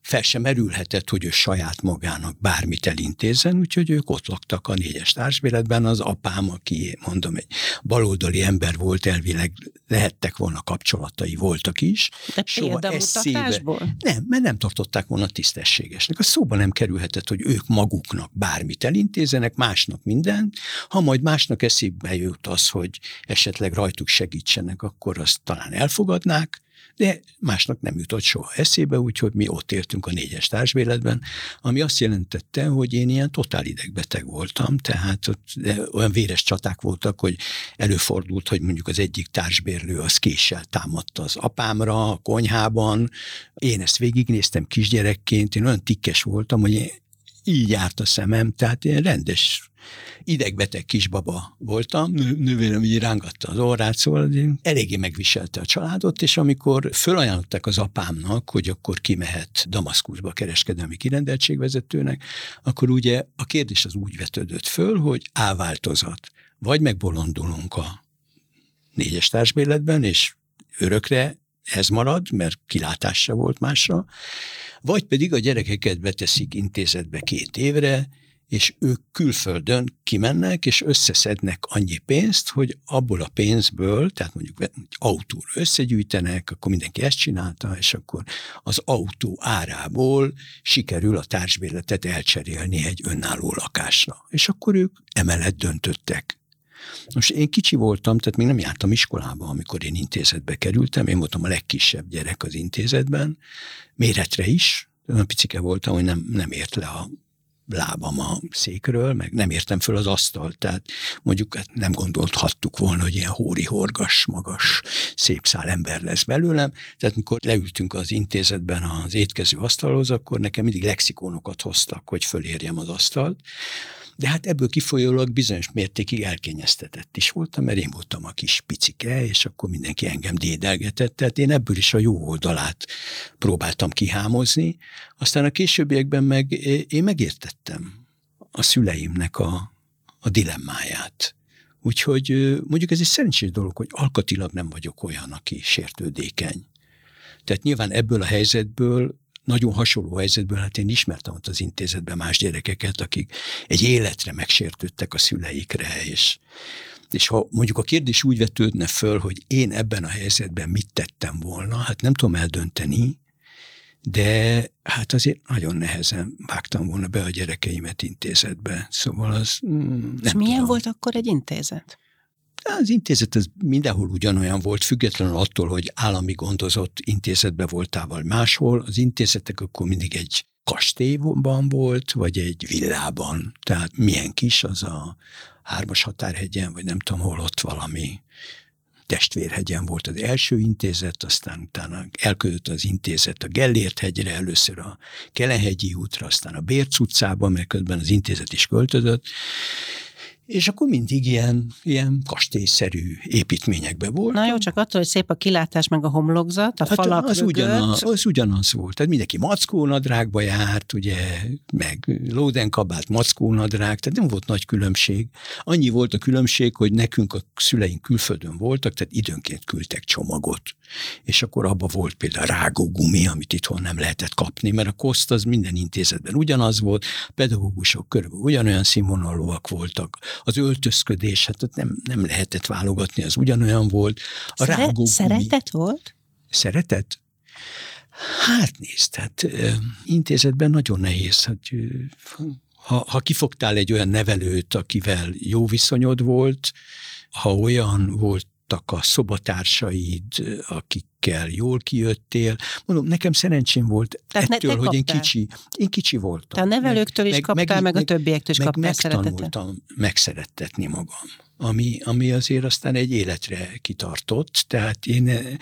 fel sem merülhetett, hogy ő saját magának bármit elintézzen, úgyhogy ők ott laktak a négyes társbéletben, az apám, aki mondom, egy baloldali ember volt, elvileg lehettek volna kapcsolatai, voltak is. De Soha eszébe, Nem, mert nem tartották volna tisztességesnek. A szóba nem kerülhetett, hogy ők maguknak bármit elintézenek, másnak minden. Ha majd másnak eszébe jut az, hogy esetleg rajtuk segítsenek, akkor azt talán elfogadnák, de másnak nem jutott soha eszébe, úgyhogy mi ott éltünk a négyes társbéletben, ami azt jelentette, hogy én ilyen totál idegbeteg voltam, tehát ott olyan véres csaták voltak, hogy előfordult, hogy mondjuk az egyik társbérlő az késsel támadta az apámra a konyhában, én ezt végignéztem kisgyerekként, én olyan tikkes voltam, hogy így járt a szemem, tehát én rendes idegbeteg kisbaba voltam, nővérem így rángatta az orrát, szóval eléggé megviselte a családot, és amikor fölajánlották az apámnak, hogy akkor kimehet Damaszkuszba kereskedelmi kirendeltségvezetőnek, akkor ugye a kérdés az úgy vetődött föl, hogy álváltozat, vagy megbolondulunk a négyes társbéletben, és örökre ez marad, mert kilátásra volt másra, vagy pedig a gyerekeket beteszik intézetbe két évre, és ők külföldön kimennek, és összeszednek annyi pénzt, hogy abból a pénzből, tehát mondjuk autóra összegyűjtenek, akkor mindenki ezt csinálta, és akkor az autó árából sikerül a társbérletet elcserélni egy önálló lakásra. És akkor ők emellett döntöttek. Most én kicsi voltam, tehát még nem jártam iskolába, amikor én intézetbe kerültem, én voltam a legkisebb gyerek az intézetben, méretre is, olyan picike voltam, hogy nem, nem ért le a lábam a székről, meg nem értem föl az asztalt, tehát mondjuk hát nem gondolhattuk volna, hogy ilyen hóri horgas, magas, szép szál ember lesz belőlem. Tehát mikor leültünk az intézetben az étkező asztalhoz, akkor nekem mindig lexikónokat hoztak, hogy fölérjem az asztalt. De hát ebből kifolyólag bizonyos mértékig elkényeztetett is voltam, mert én voltam a kis picike, és akkor mindenki engem dédelgetett, tehát én ebből is a jó oldalát próbáltam kihámozni. Aztán a későbbiekben meg én megértettem a szüleimnek a, a dilemmáját. Úgyhogy mondjuk ez egy szerencsés dolog, hogy alkatilag nem vagyok olyan, aki sértődékeny. Tehát nyilván ebből a helyzetből nagyon hasonló helyzetből, hát én ismertem ott az intézetben más gyerekeket, akik egy életre megsértődtek a szüleikre, és, és ha mondjuk a kérdés úgy vetődne föl, hogy én ebben a helyzetben mit tettem volna, hát nem tudom eldönteni, de hát azért nagyon nehezen vágtam volna be a gyerekeimet intézetbe. Szóval az mm, nem És milyen tudom. volt akkor egy intézet? Az intézet az mindenhol ugyanolyan volt, függetlenül attól, hogy állami gondozott intézetbe voltál, vagy máshol. Az intézetek akkor mindig egy kastélyban volt, vagy egy villában. Tehát milyen kis az a hármas határhegyen, vagy nem tudom hol ott valami testvérhegyen volt az első intézet, aztán utána elkötött az intézet a Gellért hegyre, először a Kelenhegyi útra, aztán a Bérc utcába, mert közben az intézet is költözött, és akkor mindig ilyen, ilyen kastélyszerű építményekben volt. Na jó, csak attól, hogy szép a kilátás, meg a homlokzat, a hát falak az, ugyanaz, az ugyanaz volt. Tehát mindenki mackónadrágba járt, ugye, meg lódenkabát, mackónadrág, tehát nem volt nagy különbség. Annyi volt a különbség, hogy nekünk a szüleink külföldön voltak, tehát időnként küldtek csomagot. És akkor abba volt például rágógumi, amit itthon nem lehetett kapni, mert a koszt az minden intézetben ugyanaz volt, pedagógusok körülbelül ugyanolyan színvonalúak voltak, az öltözködés, hát ott nem, nem lehetett válogatni, az ugyanolyan volt. A Szere- rágógumi, szeretet volt? Szeretet? Hát nézd, tehát intézetben nagyon nehéz, hogy ha, ha kifogtál egy olyan nevelőt, akivel jó viszonyod volt, ha olyan volt voltak a szobatársaid, akikkel jól kijöttél. Mondom, nekem szerencsém volt Tehát ettől, ne, hogy én kicsi, én kicsi voltam. Te a nevelőktől meg, is kaptál, meg, meg a többiektől is meg kaptál megtanultam megszerettetni magam, ami, ami azért aztán egy életre kitartott, tehát én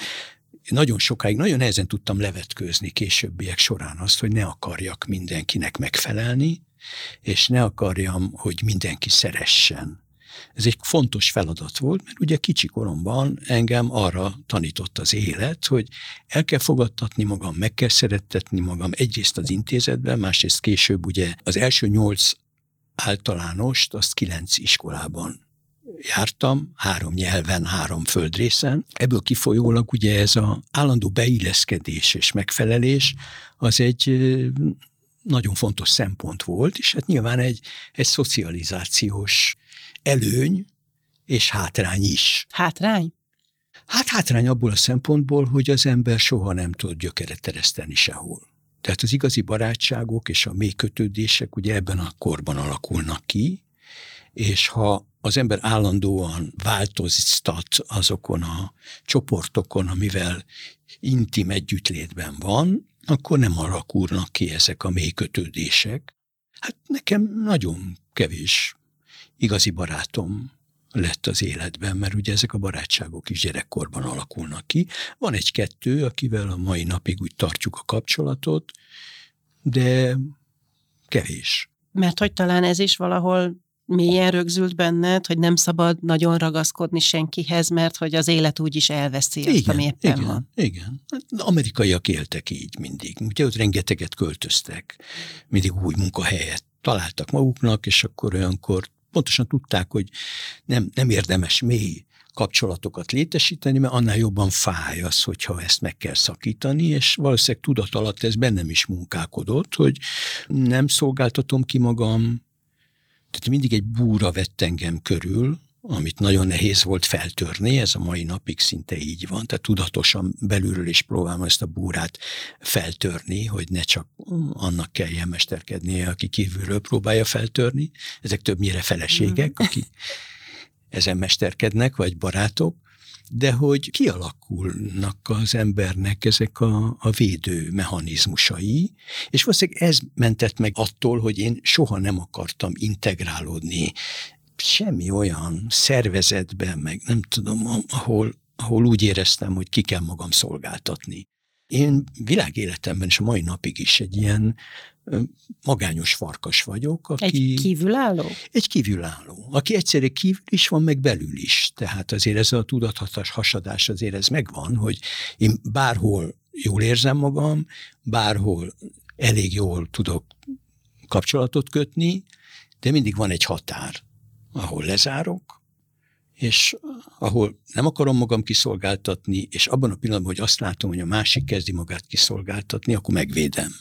nagyon sokáig, nagyon nehezen tudtam levetkőzni későbbiek során azt, hogy ne akarjak mindenkinek megfelelni, és ne akarjam, hogy mindenki szeressen ez egy fontos feladat volt, mert ugye kicsi koromban engem arra tanított az élet, hogy el kell fogadtatni magam, meg kell szerettetni magam egyrészt az intézetben, másrészt később ugye az első nyolc általánost, azt kilenc iskolában jártam, három nyelven, három földrészen. Ebből kifolyólag ugye ez a állandó beilleszkedés és megfelelés az egy nagyon fontos szempont volt, és hát nyilván egy, egy szocializációs előny és hátrány is. Hátrány? Hát hátrány abból a szempontból, hogy az ember soha nem tud gyökeret tereszteni sehol. Tehát az igazi barátságok és a mély kötődések ugye ebben a korban alakulnak ki, és ha az ember állandóan változtat azokon a csoportokon, amivel intim együttlétben van, akkor nem alakulnak ki ezek a mély kötődések. Hát nekem nagyon kevés igazi barátom lett az életben, mert ugye ezek a barátságok is gyerekkorban alakulnak ki. Van egy-kettő, akivel a mai napig úgy tartjuk a kapcsolatot, de kevés. Mert hogy talán ez is valahol mélyen rögzült benned, hogy nem szabad nagyon ragaszkodni senkihez, mert hogy az élet úgy is elveszi igen, azt, ami éppen igen, van. Igen, hát amerikaiak éltek így mindig. Ugye ott rengeteget költöztek, mindig új munkahelyet találtak maguknak, és akkor olyankor pontosan tudták, hogy nem, nem érdemes mély kapcsolatokat létesíteni, mert annál jobban fáj az, hogyha ezt meg kell szakítani, és valószínűleg tudat alatt ez bennem is munkálkodott, hogy nem szolgáltatom ki magam, tehát mindig egy búra vett engem körül, amit nagyon nehéz volt feltörni, ez a mai napig szinte így van, tehát tudatosan belülről is próbálom ezt a búrát feltörni, hogy ne csak annak kelljen mesterkednie, aki kívülről próbálja feltörni. Ezek többnyire feleségek, mm. akik ezen mesterkednek, vagy barátok, de hogy kialakulnak az embernek ezek a, a védő mechanizmusai, és valószínűleg ez mentett meg attól, hogy én soha nem akartam integrálódni semmi olyan szervezetben, meg nem tudom, ahol, ahol úgy éreztem, hogy ki kell magam szolgáltatni. Én világéletemben és a mai napig is egy ilyen magányos farkas vagyok. Aki, egy kívülálló? Egy kívülálló, aki egyszerre kívül is van, meg belül is. Tehát azért ez a tudathatás hasadás azért ez megvan, hogy én bárhol jól érzem magam, bárhol elég jól tudok kapcsolatot kötni, de mindig van egy határ, ahol lezárok, és ahol nem akarom magam kiszolgáltatni, és abban a pillanatban, hogy azt látom, hogy a másik kezdi magát kiszolgáltatni, akkor megvédem.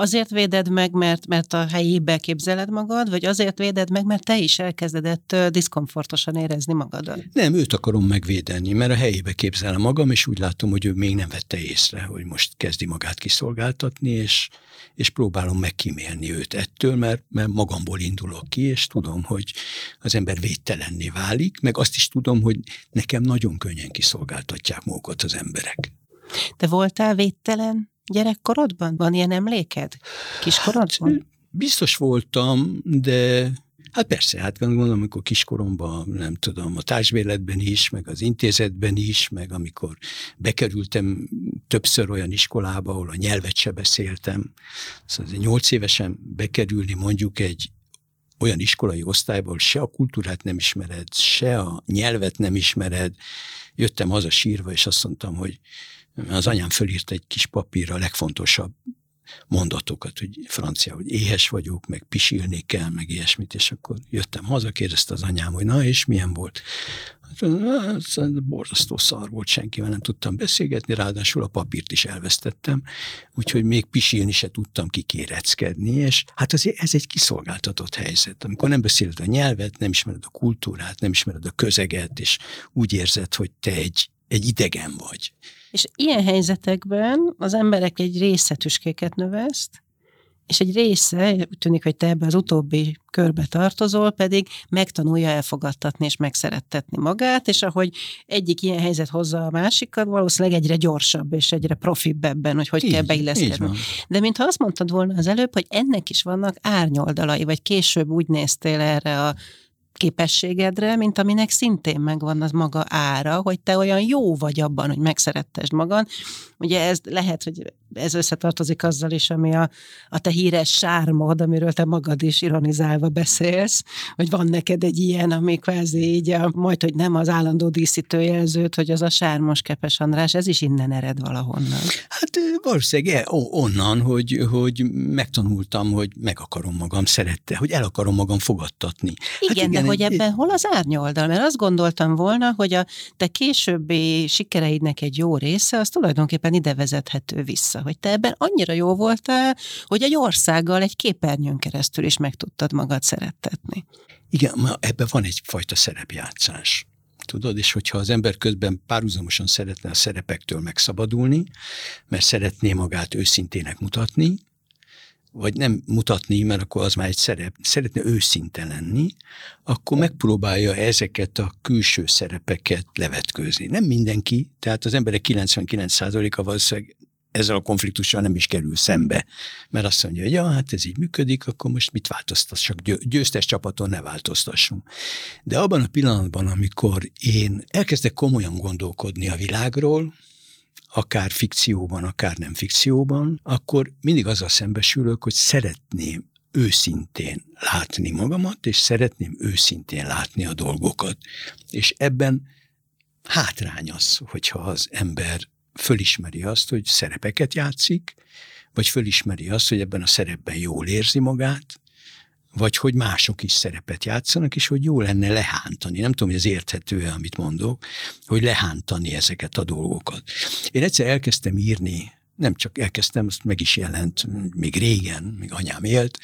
Azért véded meg, mert, mert a helyébe képzeled magad, vagy azért véded meg, mert te is elkezdedett diszkomfortosan érezni magadat? Nem, őt akarom megvédeni, mert a helyébe képzelem magam, és úgy látom, hogy ő még nem vette észre, hogy most kezdi magát kiszolgáltatni, és, és próbálom megkímélni őt ettől, mert, mert magamból indulok ki, és tudom, hogy az ember védtelenné válik, meg azt is tudom, hogy nekem nagyon könnyen kiszolgáltatják magukat az emberek. Te voltál védtelen gyerekkorodban? Van ilyen emléked? Kiskorodban? Hát, biztos voltam, de Hát persze, hát gondolom, amikor kiskoromban, nem tudom, a társbéletben is, meg az intézetben is, meg amikor bekerültem többször olyan iskolába, ahol a nyelvet se beszéltem. Szóval nyolc évesen bekerülni mondjuk egy olyan iskolai osztályba, ahol se a kultúrát nem ismered, se a nyelvet nem ismered. Jöttem haza sírva, és azt mondtam, hogy az anyám fölírt egy kis papírra a legfontosabb mondatokat, hogy francia, hogy éhes vagyok, meg pisilni kell, meg ilyesmit, és akkor jöttem haza, kérdezte az anyám, hogy na, és milyen volt? Hát, borzasztó szar volt, senkivel nem tudtam beszélgetni, ráadásul a papírt is elvesztettem, úgyhogy még pisilni se tudtam kikéreckedni, és hát azért ez egy kiszolgáltatott helyzet. Amikor nem beszéled a nyelvet, nem ismered a kultúrát, nem ismered a közeget, és úgy érzed, hogy te egy, egy idegen vagy. És ilyen helyzetekben az emberek egy része tüskéket növeszt, és egy része, úgy tűnik, hogy te ebbe az utóbbi körbe tartozol, pedig megtanulja elfogadtatni és megszerettetni magát, és ahogy egyik ilyen helyzet hozza a másikat, valószínűleg egyre gyorsabb és egyre profibb ebben, hogy hogy így, kell beilleszkedni. De mintha azt mondtad volna az előbb, hogy ennek is vannak árnyoldalai, vagy később úgy néztél erre a képességedre, mint aminek szintén megvan az maga ára, hogy te olyan jó vagy abban, hogy megszerettesd magad. Ugye ez lehet, hogy ez összetartozik azzal is, ami a, a te híres sármod, amiről te magad is ironizálva beszélsz, hogy van neked egy ilyen, ami kvázi így a, majd, hogy nem az állandó díszítőjelzőt, hogy az a sármos Kepes András, ez is innen ered valahonnan. Hát valószínűleg e, onnan, hogy, hogy megtanultam, hogy meg akarom magam szerette, hogy el akarom magam fogadtatni. Igen, hát igen hogy ebben hol az árnyoldal? Mert azt gondoltam volna, hogy a te későbbi sikereidnek egy jó része, az tulajdonképpen ide vezethető vissza, hogy te ebben annyira jó voltál, hogy egy országgal egy képernyőn keresztül is meg tudtad magad szerettetni. Igen, ebben van egyfajta szerepjátszás tudod, és hogyha az ember közben párhuzamosan szeretne a szerepektől megszabadulni, mert szeretné magát őszintének mutatni, vagy nem mutatni, mert akkor az már egy szerep, szeretne őszinte lenni, akkor megpróbálja ezeket a külső szerepeket levetkőzni. Nem mindenki, tehát az emberek 99%-a valószínűleg ezzel a konfliktussal nem is kerül szembe, mert azt mondja, hogy ja, hát ez így működik, akkor most mit változtassak, győztes csapaton ne változtassunk. De abban a pillanatban, amikor én elkezdek komolyan gondolkodni a világról, akár fikcióban, akár nem fikcióban, akkor mindig azzal szembesülök, hogy szeretném őszintén látni magamat, és szeretném őszintén látni a dolgokat. És ebben hátrány az, hogyha az ember fölismeri azt, hogy szerepeket játszik, vagy fölismeri azt, hogy ebben a szerepben jól érzi magát, vagy hogy mások is szerepet játszanak, és hogy jó lenne lehántani. Nem tudom, hogy ez érthető-e, amit mondok, hogy lehántani ezeket a dolgokat. Én egyszer elkezdtem írni, nem csak elkezdtem, azt meg is jelent még régen, még anyám élt,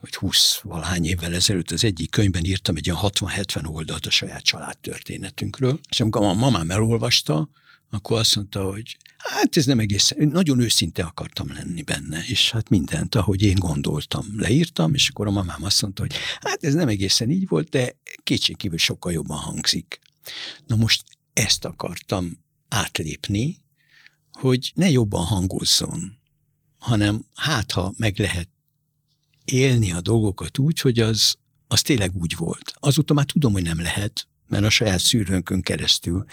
vagy 20 valahány évvel ezelőtt az egyik könyvben írtam egy olyan 60-70 oldalt a saját családtörténetünkről, és amikor a mamám elolvasta, akkor azt mondta, hogy hát ez nem egészen, nagyon őszinte akartam lenni benne, és hát mindent, ahogy én gondoltam, leírtam, és akkor a mamám azt mondta, hogy hát ez nem egészen így volt, de kétségkívül sokkal jobban hangzik. Na most ezt akartam átlépni, hogy ne jobban hangozzon, hanem hát, ha meg lehet élni a dolgokat úgy, hogy az, az tényleg úgy volt. Azóta már tudom, hogy nem lehet, mert a saját szűrőnkön keresztül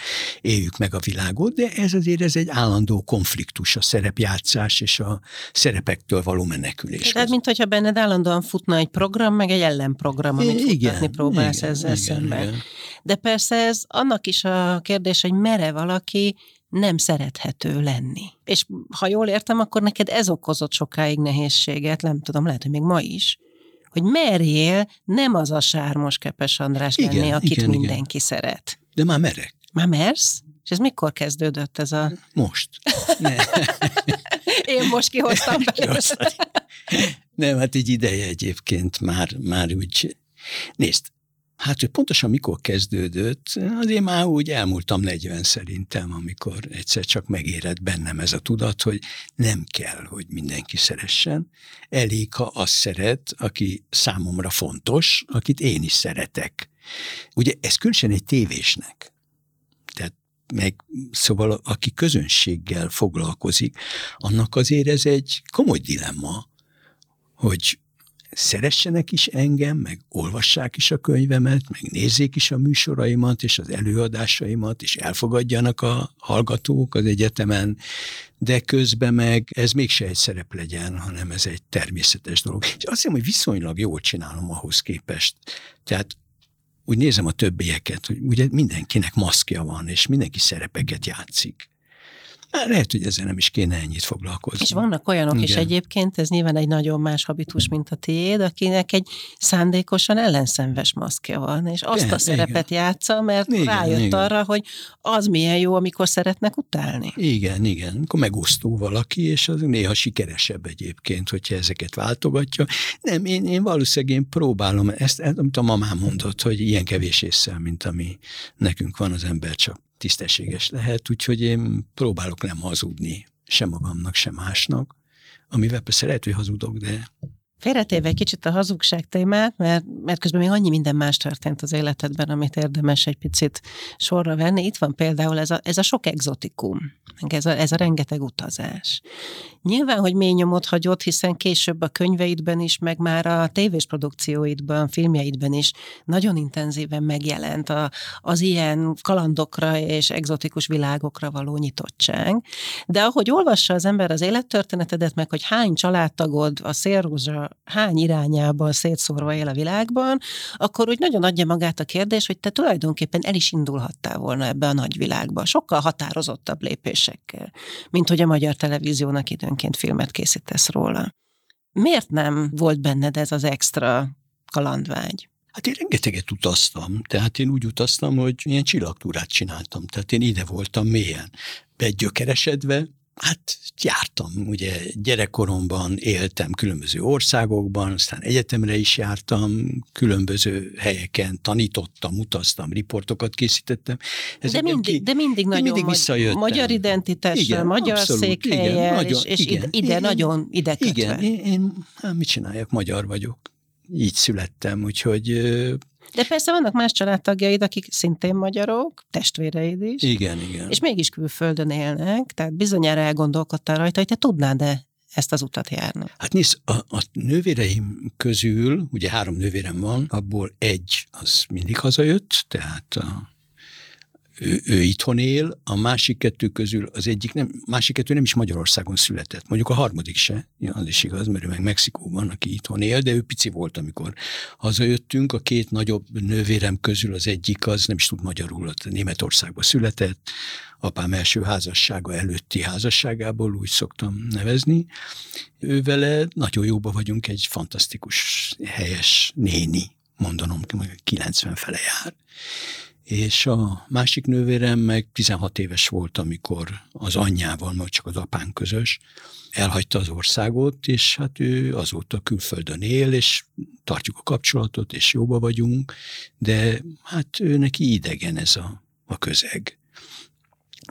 éljük meg a világot, de ez azért ez egy állandó konfliktus, a szerepjátszás és a szerepektől való menekülés. Tehát, mint hogyha benned állandóan futna egy program, meg egy ellenprogram, amit igen, próbálsz igen, ezzel igen, szemben. Igen. De persze ez annak is a kérdés, hogy mere valaki nem szerethető lenni. És ha jól értem, akkor neked ez okozott sokáig nehézséget, nem tudom, lehet, hogy még ma is, hogy merjél nem az a sármos Kepes András igen, lenni, akit igen, mindenki igen. szeret. De már merek. Már mersz? És ez mikor kezdődött ez a... Most. Ne. Én most kihoztam belőle. Nem, hát egy ideje egyébként már, már úgy... Nézd, Hát, hogy pontosan mikor kezdődött, azért már úgy elmúltam 40 szerintem, amikor egyszer csak megérett bennem ez a tudat, hogy nem kell, hogy mindenki szeressen. Elég, ha azt szeret, aki számomra fontos, akit én is szeretek. Ugye ez különösen egy tévésnek. Tehát meg szóval aki közönséggel foglalkozik, annak azért ez egy komoly dilemma, hogy szeressenek is engem, meg olvassák is a könyvemet, meg nézzék is a műsoraimat és az előadásaimat, és elfogadjanak a hallgatók az egyetemen, de közben meg ez mégse egy szerep legyen, hanem ez egy természetes dolog. És azt hiszem, hogy viszonylag jól csinálom ahhoz képest. Tehát úgy nézem a többieket, hogy ugye mindenkinek maszkja van, és mindenki szerepeket játszik. Hát lehet, hogy ezzel nem is kéne ennyit foglalkozni. És vannak olyanok Igen. is egyébként, ez nyilván egy nagyon más habitus, mint a tiéd, akinek egy szándékosan ellenszenves maszkja van, és azt Igen, a szerepet Igen. játsza, mert Igen, rájött Igen. arra, hogy az milyen jó, amikor szeretnek utálni. Igen, igen. Akkor megosztó valaki, és az néha sikeresebb egyébként, hogyha ezeket váltogatja. Nem, én, én valószínűleg én próbálom ezt, amit a mamám mondott, hogy ilyen kevés észre, mint ami nekünk van, az ember csak tisztességes lehet, úgyhogy én próbálok nem hazudni sem magamnak, sem másnak, amivel persze lehet, hogy hazudok, de Félretéve egy kicsit a hazugság témát, mert, mert közben még annyi minden más történt az életedben, amit érdemes egy picit sorra venni. Itt van például ez a, ez a sok exotikum, ez a, ez a rengeteg utazás. Nyilván, hogy mély nyomot hagyott, hiszen később a könyveidben is, meg már a tévés produkcióidban, filmjeidben is nagyon intenzíven megjelent a, az ilyen kalandokra és exotikus világokra való nyitottság. De ahogy olvassa az ember az élettörténetedet, meg hogy hány családtagod a szélrózsa hány irányában szétszórva él a világban, akkor úgy nagyon adja magát a kérdés, hogy te tulajdonképpen el is indulhattál volna ebbe a nagyvilágba, sokkal határozottabb lépésekkel, mint hogy a magyar televíziónak időnként filmet készítesz róla. Miért nem volt benned ez az extra kalandvágy? Hát én rengeteget utaztam, tehát én úgy utaztam, hogy ilyen csillagtúrát csináltam, tehát én ide voltam mélyen. Begyökeresedve, Hát jártam, ugye gyerekkoromban éltem különböző országokban, aztán egyetemre is jártam, különböző helyeken tanítottam, utaztam, riportokat készítettem. de mindig, ki, de mindig nagyon mindig visszajöttem. magyar identitással, igen, magyar abszolút, székhelyel, igen, nagyon, és, és igen, ide, én, nagyon ide kötve. Igen, én, én hát mit csináljak, magyar vagyok. Így születtem, úgyhogy de persze vannak más családtagjaid, akik szintén magyarok, testvéreid is. Igen, igen. És mégis külföldön élnek, tehát bizonyára elgondolkodtál rajta, hogy te tudnád-e ezt az utat járni? Hát nézd, a, a nővéreim közül, ugye három nővérem van, abból egy az mindig hazajött, tehát a ő, ő itthon él, a másik kettő közül az egyik nem, másik kettő nem is Magyarországon született. Mondjuk a harmadik se, ja, az is igaz, mert ő meg Mexikóban, aki itthon él, de ő pici volt, amikor hazajöttünk. A két nagyobb nővérem közül az egyik az nem is tud magyarul, ott Németországban született, apám első házassága előtti házasságából úgy szoktam nevezni. Ő vele nagyon jóba vagyunk, egy fantasztikus, helyes néni, mondanom, 90 fele jár és a másik nővérem meg 16 éves volt, amikor az anyjával, majd csak az apán közös, elhagyta az országot, és hát ő azóta külföldön él, és tartjuk a kapcsolatot, és jóba vagyunk, de hát ő neki idegen ez a, a közeg.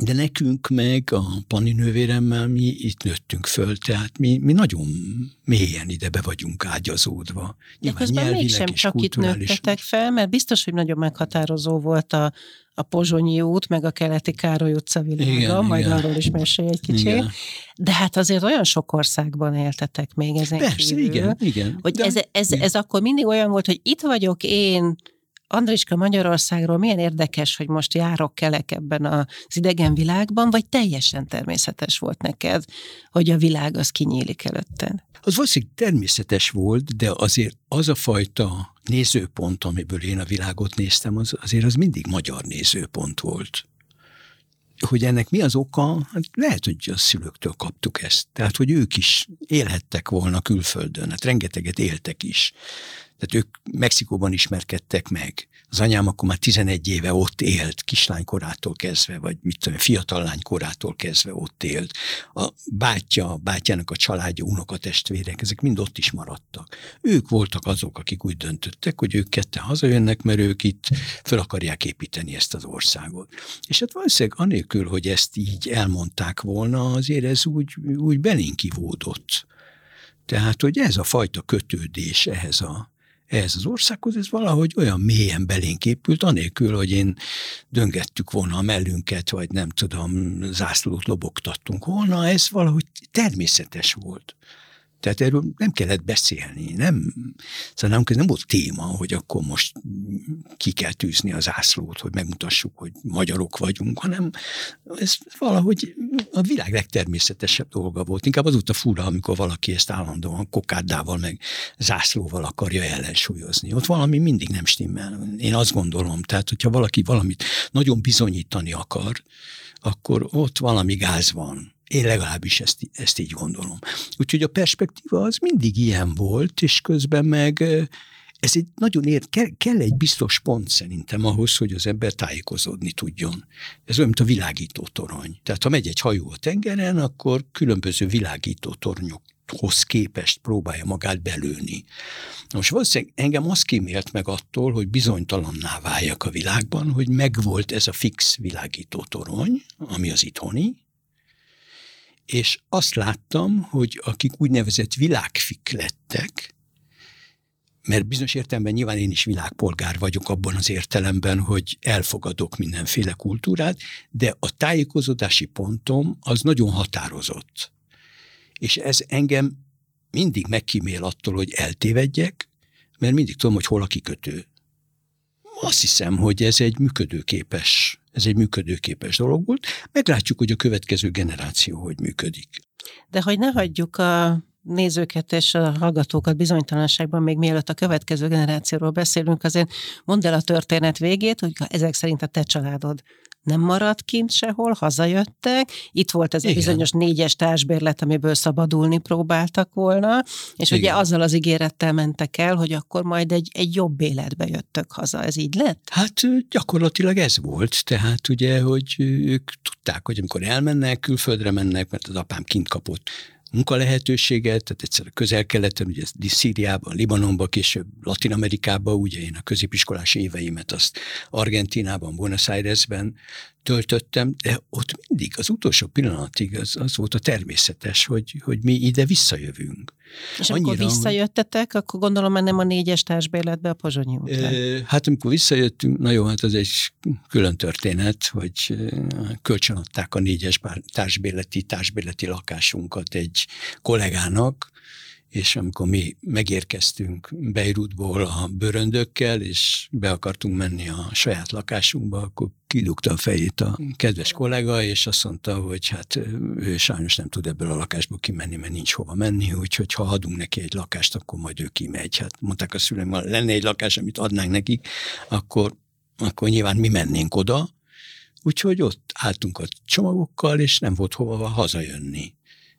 De nekünk meg a Pani nővéremmel mi itt nőttünk föl, tehát mi, mi nagyon mélyen ide be vagyunk ágyazódva. De közben mégsem csak itt nőttetek fel, mert biztos, hogy nagyon meghatározó volt a, a Pozsonyi út, meg a keleti Károly utca világa, igen, majd igen. arról is mesélj egy kicsit. Igen. De hát azért olyan sok országban éltetek még ezen Persze, kívül. igen, igen. Hogy De, ez, ez, ez akkor mindig olyan volt, hogy itt vagyok én, Andriska Magyarországról milyen érdekes, hogy most járok kelek ebben az idegen világban, vagy teljesen természetes volt neked, hogy a világ az kinyílik előtted? Az valószínűleg természetes volt, de azért az a fajta nézőpont, amiből én a világot néztem, az, azért az mindig magyar nézőpont volt hogy ennek mi az oka, hát lehet, hogy a szülőktől kaptuk ezt. Tehát, hogy ők is élhettek volna külföldön, hát rengeteget éltek is. Tehát ők Mexikóban ismerkedtek meg. Az anyám akkor már 11 éve ott élt, kislánykorától kezdve, vagy mit tudom, fiatal lánykorától kezdve ott élt. A bátyja, a bátyjának a családja, unokatestvérek, ezek mind ott is maradtak. Ők voltak azok, akik úgy döntöttek, hogy ők ketten hazajönnek, mert ők itt fel akarják építeni ezt az országot. És hát valószínűleg anélkül, hogy ezt így elmondták volna, azért ez úgy, úgy belénk kivódott. Tehát, hogy ez a fajta kötődés ehhez a, ehhez az országhoz, ez valahogy olyan mélyen belénk épült, anélkül, hogy én döngettük volna a mellünket, vagy nem tudom, zászlót lobogtattunk volna, ez valahogy természetes volt. Tehát erről nem kellett beszélni, nem, szóval nem, nem volt téma, hogy akkor most ki kell tűzni az ászlót, hogy megmutassuk, hogy magyarok vagyunk, hanem ez valahogy a világ legtermészetesebb dolga volt. Inkább az a fura, amikor valaki ezt állandóan kokárdával meg zászlóval akarja ellensúlyozni. Ott valami mindig nem stimmel. Én azt gondolom, tehát hogyha valaki valamit nagyon bizonyítani akar, akkor ott valami gáz van én legalábbis ezt, ezt így gondolom. Úgyhogy a perspektíva az mindig ilyen volt, és közben meg ez egy nagyon ér, kell, kell egy biztos pont szerintem ahhoz, hogy az ember tájékozódni tudjon. Ez olyan, mint a világító torony. Tehát ha megy egy hajó a tengeren, akkor különböző világító tornyokhoz képest próbálja magát belőni. Most valószínűleg engem az kímélt meg attól, hogy bizonytalanná váljak a világban, hogy megvolt ez a fix világító torony, ami az itthoni, és azt láttam, hogy akik úgynevezett világfik lettek, mert bizonyos értelemben nyilván én is világpolgár vagyok abban az értelemben, hogy elfogadok mindenféle kultúrát, de a tájékozódási pontom az nagyon határozott. És ez engem mindig megkímél attól, hogy eltévedjek, mert mindig tudom, hogy hol a kikötő. Azt hiszem, hogy ez egy működőképes ez egy működőképes dolog volt. Meglátjuk, hogy a következő generáció hogy működik. De hogy ne hagyjuk a nézőket és a hallgatókat bizonytalanságban, még mielőtt a következő generációról beszélünk, azért mondd el a történet végét, hogy ezek szerint a te családod nem maradt kint sehol, hazajöttek, itt volt ez Igen. a bizonyos négyes társbérlet, amiből szabadulni próbáltak volna, és Igen. ugye azzal az ígérettel mentek el, hogy akkor majd egy, egy jobb életbe jöttök haza. Ez így lett? Hát gyakorlatilag ez volt, tehát ugye, hogy ők tudták, hogy amikor elmennek, külföldre mennek, mert az apám kint kapott munkalehetőséget, tehát egyszer a közel-keleten, ugye Szíriában, Libanonban, később Latin-Amerikában, ugye én a középiskolás éveimet azt Argentinában, Buenos Airesben töltöttem, de ott mindig az utolsó pillanatig az, az volt a természetes, hogy, hogy mi ide visszajövünk. És Annyira, amikor visszajöttetek, akkor gondolom már nem a négyes társbérletbe a Pozsonyi útra. Hát amikor visszajöttünk, na jó, hát az egy külön történet, hogy kölcsönadták a négyes társbérleti, társbérleti lakásunkat egy kollégának, és amikor mi megérkeztünk Beirutból a bőröndökkel, és be akartunk menni a saját lakásunkba, akkor kidugta a fejét a kedves kollega, és azt mondta, hogy hát ő sajnos nem tud ebből a lakásból kimenni, mert nincs hova menni, úgyhogy ha adunk neki egy lakást, akkor majd ő kimegy. Hát mondták a szüleim, ha lenne egy lakás, amit adnánk nekik, akkor, akkor nyilván mi mennénk oda, úgyhogy ott álltunk a csomagokkal, és nem volt hova hazajönni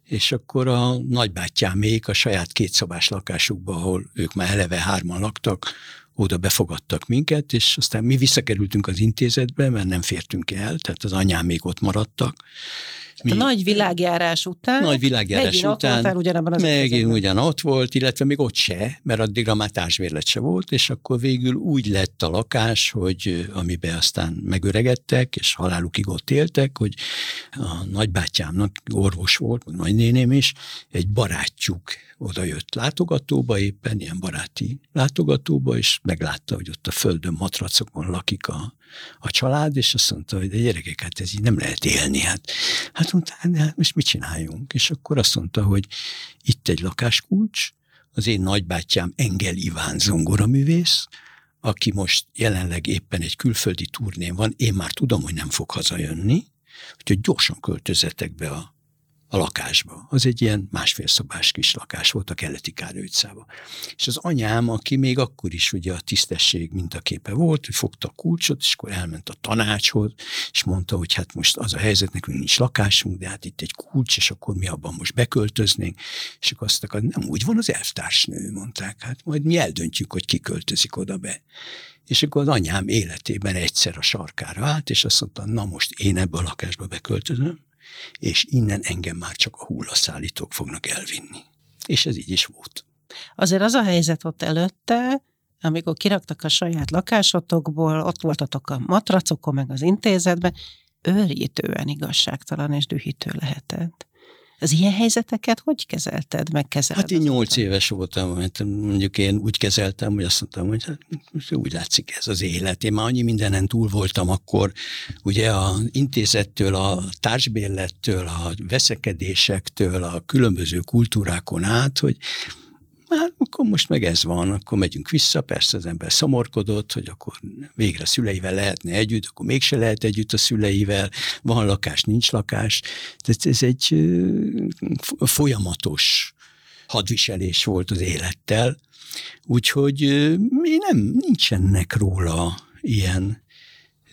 és akkor a nagybátyámék a saját kétszobás lakásukba, ahol ők már eleve hárman laktak, oda befogadtak minket, és aztán mi visszakerültünk az intézetbe, mert nem fértünk el, tehát az anyám még ott maradtak, mi, a nagy világjárás után. Nagy világjárás megint után. Ott ugyanabban az megint ugyan ott volt, illetve még ott se, mert addigra már társbérlet se volt, és akkor végül úgy lett a lakás, hogy amiben aztán megöregedtek, és halálukig ott éltek, hogy a nagybátyámnak orvos volt, meg nagynéném is, egy barátjuk oda jött látogatóba, éppen ilyen baráti látogatóba, és meglátta, hogy ott a földön matracokon lakik a, a család, és azt mondta, hogy de gyerekek, hát ez így nem lehet élni. Hát, hát hát, hát most mit csináljunk? És akkor azt mondta, hogy itt egy lakáskulcs, az én nagybátyám Engel Iván zongoraművész, aki most jelenleg éppen egy külföldi turnén van, én már tudom, hogy nem fog hazajönni, úgyhogy gyorsan költözetek be a a lakásba. Az egy ilyen másfél szobás kis lakás volt a keleti Károly utcába. És az anyám, aki még akkor is ugye a tisztesség mintaképe volt, hogy fogta a kulcsot, és akkor elment a tanácshoz, és mondta, hogy hát most az a helyzet, nekünk nincs lakásunk, de hát itt egy kulcs, és akkor mi abban most beköltöznénk. És akkor azt akar, nem úgy van az elvtársnő, mondták, hát majd mi eldöntjük, hogy ki költözik oda be. És akkor az anyám életében egyszer a sarkára állt, és azt mondta, na most én ebbe a lakásba beköltözöm, és innen engem már csak a hullaszállítók fognak elvinni. És ez így is volt. Azért az a helyzet ott előtte, amikor kiraktak a saját lakásotokból, ott voltatok a matracokon, meg az intézetben, őrjítően igazságtalan és dühítő lehetett. Az ilyen helyzeteket hogy kezelted, meg kezeled? Hát én nyolc éves voltam, mert mondjuk én úgy kezeltem, hogy azt mondtam, hogy hát, úgy látszik ez az élet. Én már annyi mindenen túl voltam akkor, ugye a intézettől, a társbérlettől, a veszekedésektől, a különböző kultúrákon át, hogy hát akkor most meg ez van, akkor megyünk vissza, persze az ember szomorkodott, hogy akkor végre szüleivel lehetne együtt, akkor mégse lehet együtt a szüleivel, van lakás, nincs lakás. Tehát ez egy folyamatos hadviselés volt az élettel, úgyhogy mi nem, nincsenek róla ilyen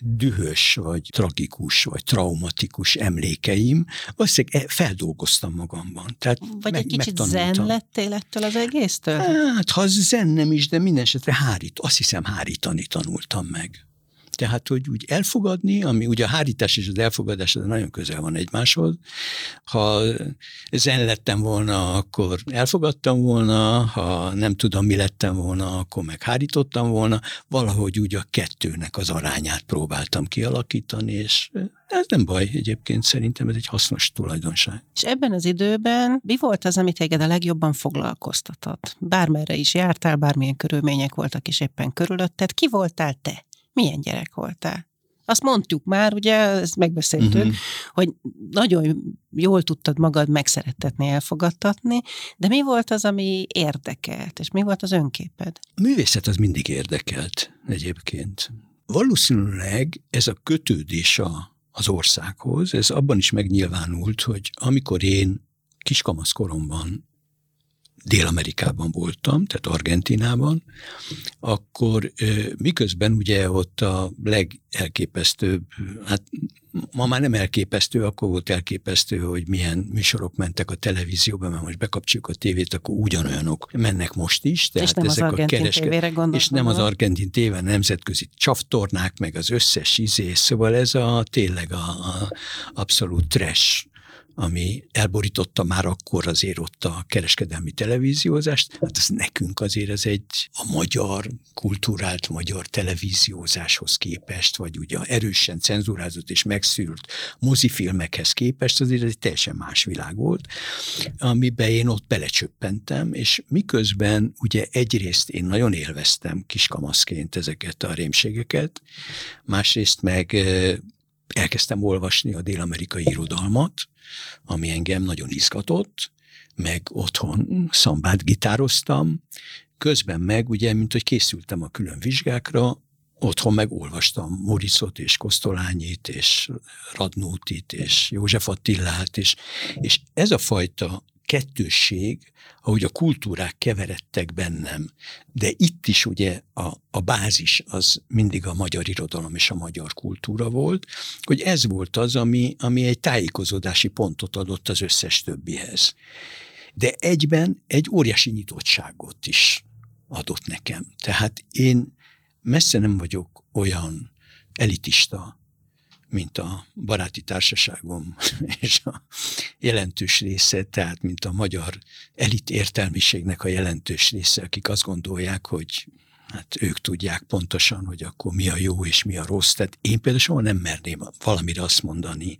dühös, vagy tragikus, vagy traumatikus emlékeim, valószínűleg e- feldolgoztam magamban. Tehát vagy meg, egy kicsit zen lettél ettől az egésztől? Hát, ha zen nem is, de minden esetre hárít, azt hiszem hárítani tanultam meg. Tehát, hogy úgy elfogadni, ami ugye a hárítás és az elfogadás az nagyon közel van egymáshoz. Ha zen lettem volna, akkor elfogadtam volna, ha nem tudom, mi lettem volna, akkor meg hárítottam volna. Valahogy úgy a kettőnek az arányát próbáltam kialakítani, és ez nem baj egyébként, szerintem ez egy hasznos tulajdonság. És ebben az időben mi volt az, amit téged a legjobban foglalkoztatott? Bármerre is jártál, bármilyen körülmények voltak is éppen körülötted, ki voltál te? Milyen gyerek voltál? Azt mondtuk már, ugye, ezt megbeszéltük, uh-huh. hogy nagyon jól tudtad magad megszerettetni, elfogadtatni, de mi volt az, ami érdekelt, és mi volt az önképed? A művészet az mindig érdekelt egyébként. Valószínűleg ez a kötődés a, az országhoz, ez abban is megnyilvánult, hogy amikor én kiskamaszkoromban Dél-Amerikában voltam, tehát Argentinában, akkor miközben ugye ott a legelképesztőbb, hát ma már nem elképesztő, akkor volt elképesztő, hogy milyen műsorok mentek a televízióban, mert most bekapcsoljuk a tévét, akkor ugyanolyanok mennek most is. Tehát és nem ezek az argentin a kereske... tévére gondolom. És nem az argentin téve, nemzetközi csavtornák, meg az összes izé, szóval ez a tényleg a, a abszolút trash ami elborította már akkor azért ott a kereskedelmi televíziózást, hát ez nekünk azért ez egy a magyar kultúrált magyar televíziózáshoz képest, vagy ugye erősen cenzurázott és megszűrt mozifilmekhez képest, azért ez egy teljesen más világ volt, amiben én ott belecsöppentem, és miközben ugye egyrészt én nagyon élveztem kiskamaszként ezeket a rémségeket, másrészt meg elkezdtem olvasni a dél-amerikai irodalmat, ami engem nagyon izgatott, meg otthon szambát gitároztam, közben meg ugye, mint hogy készültem a külön vizsgákra, otthon meg olvastam Moricot és Kosztolányit, és Radnótit, és József Attillát, és, és ez a fajta kettősség, ahogy a kultúrák keveredtek bennem, de itt is ugye a, a bázis az mindig a magyar irodalom és a magyar kultúra volt, hogy ez volt az, ami, ami egy tájékozódási pontot adott az összes többihez. De egyben egy óriási nyitottságot is adott nekem. Tehát én messze nem vagyok olyan elitista, mint a baráti társaságom és a jelentős része, tehát mint a magyar elit értelmiségnek a jelentős része, akik azt gondolják, hogy hát ők tudják pontosan, hogy akkor mi a jó és mi a rossz. Tehát én például soha nem merném valamire azt mondani,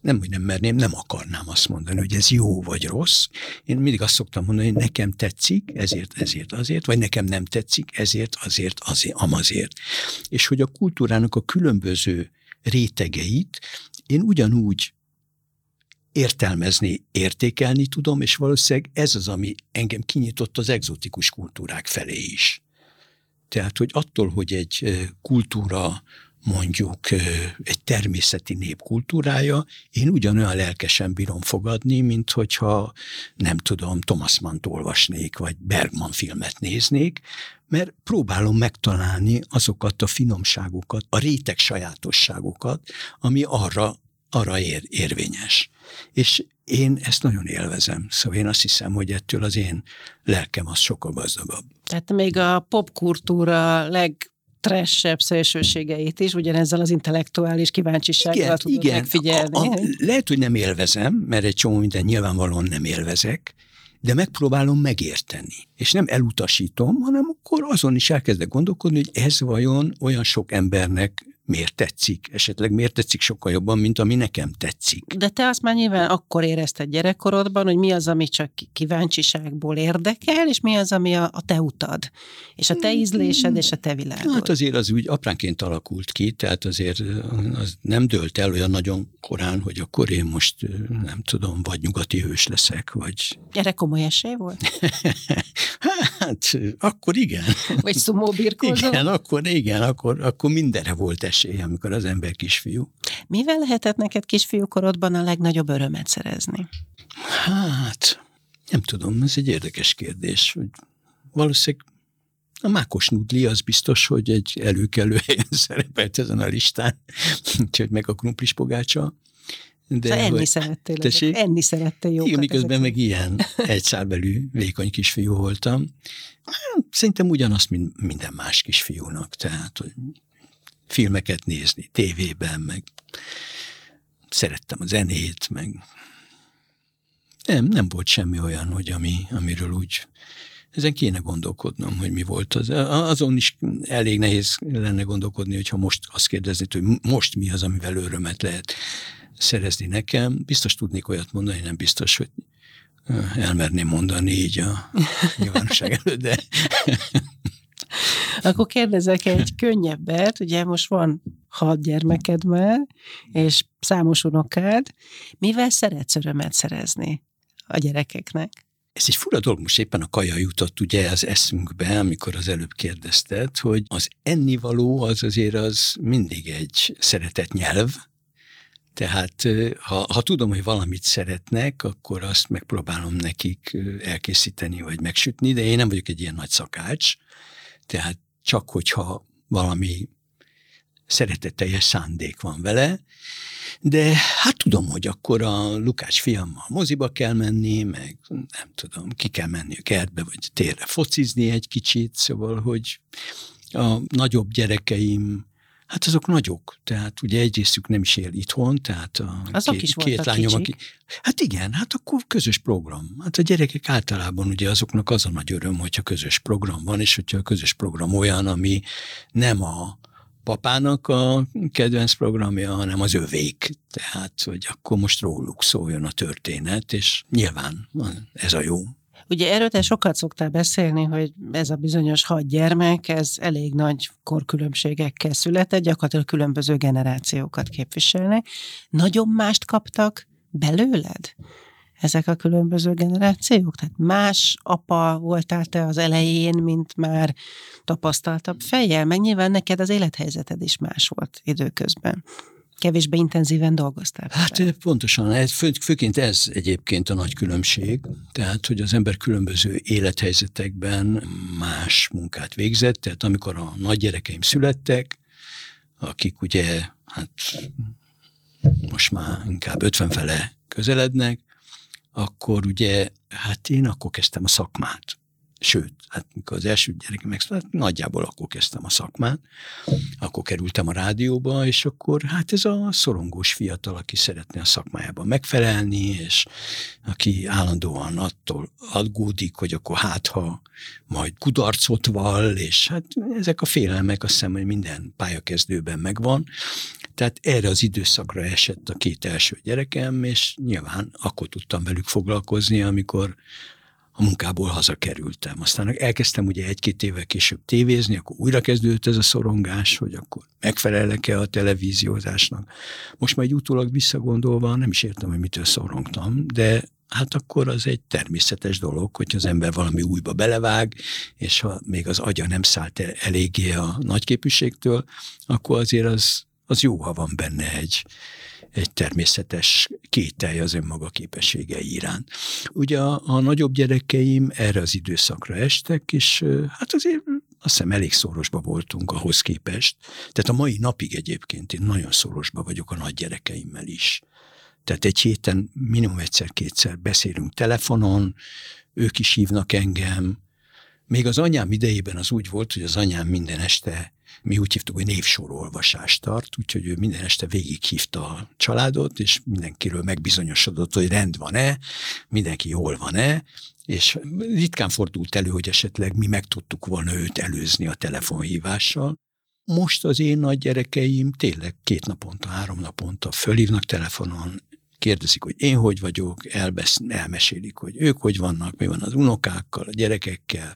nem, hogy nem merném, nem akarnám azt mondani, hogy ez jó vagy rossz. Én mindig azt szoktam mondani, hogy nekem tetszik, ezért, ezért, azért, vagy nekem nem tetszik, ezért, azért, azért, amazért. És hogy a kultúrának a különböző rétegeit én ugyanúgy értelmezni, értékelni tudom, és valószínűleg ez az, ami engem kinyitott az egzotikus kultúrák felé is. Tehát, hogy attól, hogy egy kultúra mondjuk egy természeti nép kultúrája, én ugyanolyan lelkesen bírom fogadni, mint hogyha nem tudom, Thomas Mann olvasnék, vagy Bergman filmet néznék, mert próbálom megtalálni azokat a finomságokat, a réteg sajátosságokat, ami arra, arra ér, érvényes. És én ezt nagyon élvezem. Szóval én azt hiszem, hogy ettől az én lelkem az sokkal gazdagabb. Tehát még a popkultúra leg tressebb szélsőségeit is, ugyanezzel az intellektuális kíváncsisággal igen, tudod igen. megfigyelni. A, a, lehet, hogy nem élvezem, mert egy csomó minden nyilvánvalóan nem élvezek, de megpróbálom megérteni. És nem elutasítom, hanem akkor azon is elkezdek gondolkodni, hogy ez vajon olyan sok embernek miért tetszik, esetleg miért tetszik sokkal jobban, mint ami nekem tetszik. De te azt már nyilván akkor érezted gyerekkorodban, hogy mi az, ami csak kíváncsiságból érdekel, és mi az, ami a, a te utad, és a te ízlésed, és a te világod. Hát azért az úgy apránként alakult ki, tehát azért az nem dőlt el olyan nagyon korán, hogy akkor én most nem tudom, vagy nyugati hős leszek, vagy... Erre komoly esély volt? hát, akkor igen. Vagy szumóbirkózó? Igen, akkor igen, akkor, akkor mindenre volt esély esély, amikor az ember kisfiú. Mivel lehetett neked kisfiúkorodban a legnagyobb örömet szerezni? Hát, nem tudom, ez egy érdekes kérdés. Hogy valószínűleg a mákos nudli az biztos, hogy egy előkelő helyen szerepelt ezen a listán, úgyhogy meg a krumplis pogácsa. De enni hogy, szerettél. Tessék? Enni szerettél jókat. Igen, miközben meg ilyen egy szálbelű vékony kisfiú voltam. Hát, szerintem ugyanazt, mint minden más kisfiúnak. Tehát, hogy filmeket nézni, tévében, meg szerettem a zenét, meg nem, nem volt semmi olyan, hogy ami, amiről úgy ezen kéne gondolkodnom, hogy mi volt az. Azon is elég nehéz lenne gondolkodni, hogyha most azt kérdezni, hogy most mi az, amivel örömet lehet szerezni nekem. Biztos tudnék olyat mondani, nem biztos, hogy elmerném mondani így a nyilvánosság előtt, de akkor kérdezek egy könnyebbet, ugye most van hat gyermeked már, és számos unokád, mivel szeretsz örömet szerezni a gyerekeknek? Ez egy fura dolog, most éppen a kaja jutott ugye az eszünkbe, amikor az előbb kérdezted, hogy az ennivaló az azért az mindig egy szeretett nyelv, Tehát ha, ha tudom, hogy valamit szeretnek, akkor azt megpróbálom nekik elkészíteni vagy megsütni, de én nem vagyok egy ilyen nagy szakács, tehát csak hogyha valami szeretetteljes szándék van vele, de hát tudom, hogy akkor a Lukács fiammal moziba kell menni, meg nem tudom, ki kell menni a kertbe, vagy térre focizni egy kicsit, szóval, hogy a nagyobb gyerekeim Hát azok nagyok, tehát ugye egy részük nem is él itthon, tehát a azok két, is két lányom, aki, Hát igen, hát akkor közös program. Hát a gyerekek általában ugye azoknak az a nagy öröm, hogyha közös program van, és hogyha a közös program olyan, ami nem a papának a kedvenc programja, hanem az övék. Tehát, hogy akkor most róluk szóljon a történet, és nyilván ez a jó. Ugye erről te sokat szoktál beszélni, hogy ez a bizonyos hat gyermek, ez elég nagy korkülönbségekkel született, gyakorlatilag különböző generációkat képviselnek. Nagyon mást kaptak belőled? ezek a különböző generációk? Tehát más apa voltál te az elején, mint már tapasztaltabb fejjel? Meg nyilván neked az élethelyzeted is más volt időközben kevésbé intenzíven dolgoztál. Hát vele. pontosan, ez, fő, főként ez egyébként a nagy különbség, tehát hogy az ember különböző élethelyzetekben más munkát végzett, tehát amikor a nagy gyerekeim születtek, akik ugye hát most már inkább 50 fele közelednek, akkor ugye, hát én akkor kezdtem a szakmát. Sőt, hát mikor az első gyerekem megszületett, nagyjából akkor kezdtem a szakmát, akkor kerültem a rádióba, és akkor hát ez a szorongós fiatal, aki szeretne a szakmájában megfelelni, és aki állandóan attól aggódik, hogy akkor hát, ha majd kudarcot vall, és hát ezek a félelmek azt hiszem, hogy minden pályakezdőben megvan, tehát erre az időszakra esett a két első gyerekem, és nyilván akkor tudtam velük foglalkozni, amikor a munkából hazakerültem. Aztán elkezdtem ugye egy-két évvel később tévézni, akkor újra kezdődött ez a szorongás, hogy akkor megfelelek-e a televíziózásnak. Most majd utólag visszagondolva nem is értem, hogy mitől szorongtam, de hát akkor az egy természetes dolog, hogy az ember valami újba belevág, és ha még az agya nem szállt el eléggé a nagyképűségtől, akkor azért az, az jó, ha van benne egy, egy természetes kételj az önmaga képességei iránt. Ugye a, a nagyobb gyerekeim erre az időszakra estek, és hát azért azt hiszem elég szorosba voltunk ahhoz képest. Tehát a mai napig egyébként én nagyon szorosba vagyok a nagy gyerekeimmel is. Tehát egy héten minimum egyszer-kétszer beszélünk telefonon, ők is hívnak engem. Még az anyám idejében az úgy volt, hogy az anyám minden este mi úgy hívtuk, hogy névsorolvasást tart, úgyhogy ő minden este végighívta a családot, és mindenkiről megbizonyosodott, hogy rend van-e, mindenki jól van-e, és ritkán fordult elő, hogy esetleg mi meg tudtuk volna őt előzni a telefonhívással. Most az én nagy gyerekeim tényleg két naponta, három naponta fölhívnak telefonon, kérdezik, hogy én hogy vagyok, elbesz, elmesélik, hogy ők hogy vannak, mi van az unokákkal, a gyerekekkel,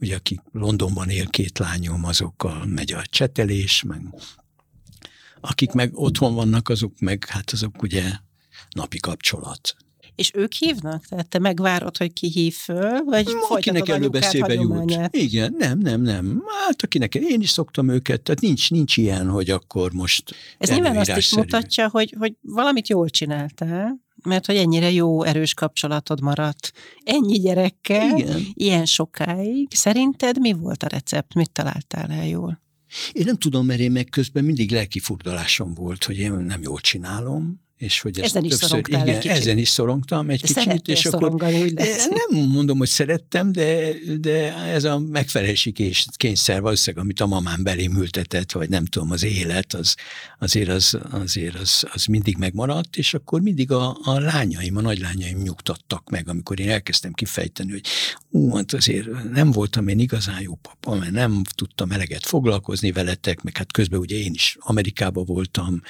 ugye akik Londonban él két lányom, azokkal megy a csetelés, meg akik meg otthon vannak, azok meg, hát azok ugye napi kapcsolat. És ők hívnak? Tehát te megvárod, hogy ki hív föl, vagy Akinek előbb eszébe jut. Igen, nem, nem, nem. Hát akinek én is szoktam őket, tehát nincs, nincs ilyen, hogy akkor most Ez nyilván azt is mutatja, hogy, hogy valamit jól csináltál, mert hogy ennyire jó, erős kapcsolatod maradt ennyi gyerekkel, Igen. ilyen sokáig. Szerinted mi volt a recept? Mit találtál el jól? Én nem tudom, mert én meg közben mindig lelki furdalásom volt, hogy én nem jól csinálom, és hogy ezt ezen is többször, igen, egy ezen is szorongtam egy de kicsit, és akkor nem mondom, hogy szerettem, de, de ez a megfelelési kényszer valószínűleg, amit a mamám belém ültetett, vagy nem tudom, az élet, az, azért, az, azért az, az mindig megmaradt, és akkor mindig a, a lányaim, a nagylányaim nyugtattak meg, amikor én elkezdtem kifejteni, hogy ú, hát azért nem voltam én igazán jó papa, mert nem tudtam eleget foglalkozni veletek, meg hát közben ugye én is Amerikában voltam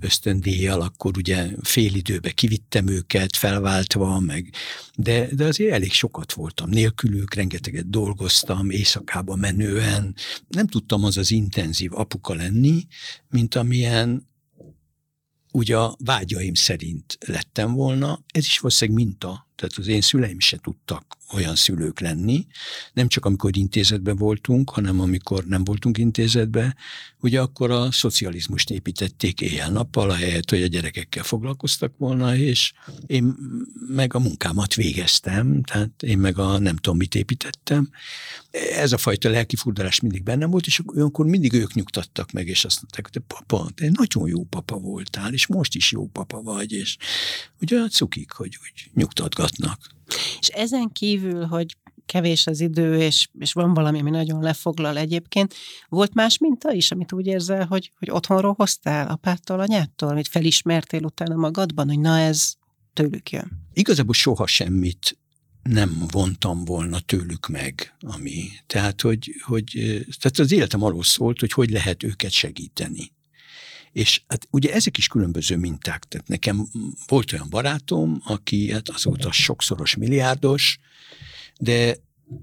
ösztöndíjjal, akkor ugye ugye fél időbe kivittem őket, felváltva, meg, de, de azért elég sokat voltam nélkülük, rengeteget dolgoztam, éjszakába menően. Nem tudtam az az intenzív apuka lenni, mint amilyen ugye a vágyaim szerint lettem volna. Ez is valószínűleg minta, tehát az én szüleim se tudtak olyan szülők lenni, nem csak amikor intézetben voltunk, hanem amikor nem voltunk intézetben, ugye akkor a szocializmust építették éjjel-nappal, ahelyett, hogy a gyerekekkel foglalkoztak volna, és én meg a munkámat végeztem, tehát én meg a nem tudom mit építettem. Ez a fajta lelkifurdalás mindig bennem volt, és olyankor mindig ők nyugtattak meg, és azt mondták, hogy papa, te nagyon jó papa voltál, és most is jó papa vagy, és ugye cukik, hogy úgy nyugtatgatnak. És ezen kívül, hogy kevés az idő, és, és van valami, ami nagyon lefoglal egyébként. Volt más minta is, amit úgy érzel, hogy, hogy otthonról hoztál, apától, anyától, amit felismertél utána magadban, hogy na ez tőlük jön? Igazából soha semmit nem vontam volna tőlük meg, ami, tehát, hogy, hogy tehát az életem arról szólt, hogy hogy lehet őket segíteni. És hát ugye ezek is különböző minták. Tehát nekem volt olyan barátom, aki hát azóta sokszoros milliárdos, de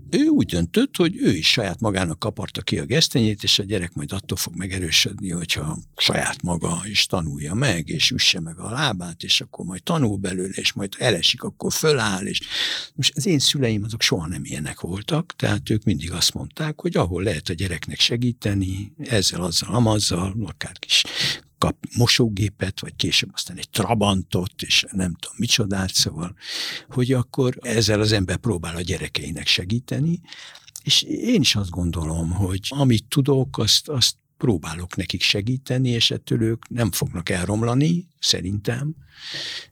ő úgy döntött, hogy ő is saját magának kaparta ki a gesztenyét, és a gyerek majd attól fog megerősödni, hogyha saját maga is tanulja meg, és üsse meg a lábát, és akkor majd tanul belőle, és majd elesik, akkor föláll, és most az én szüleim azok soha nem ilyenek voltak, tehát ők mindig azt mondták, hogy ahol lehet a gyereknek segíteni, ezzel, azzal, amazzal, akár kis kap mosógépet, vagy később aztán egy trabantot, és nem tudom micsodát, szóval, hogy akkor ezzel az ember próbál a gyerekeinek segíteni, és én is azt gondolom, hogy amit tudok, azt, azt próbálok nekik segíteni, és ettől ők nem fognak elromlani, szerintem.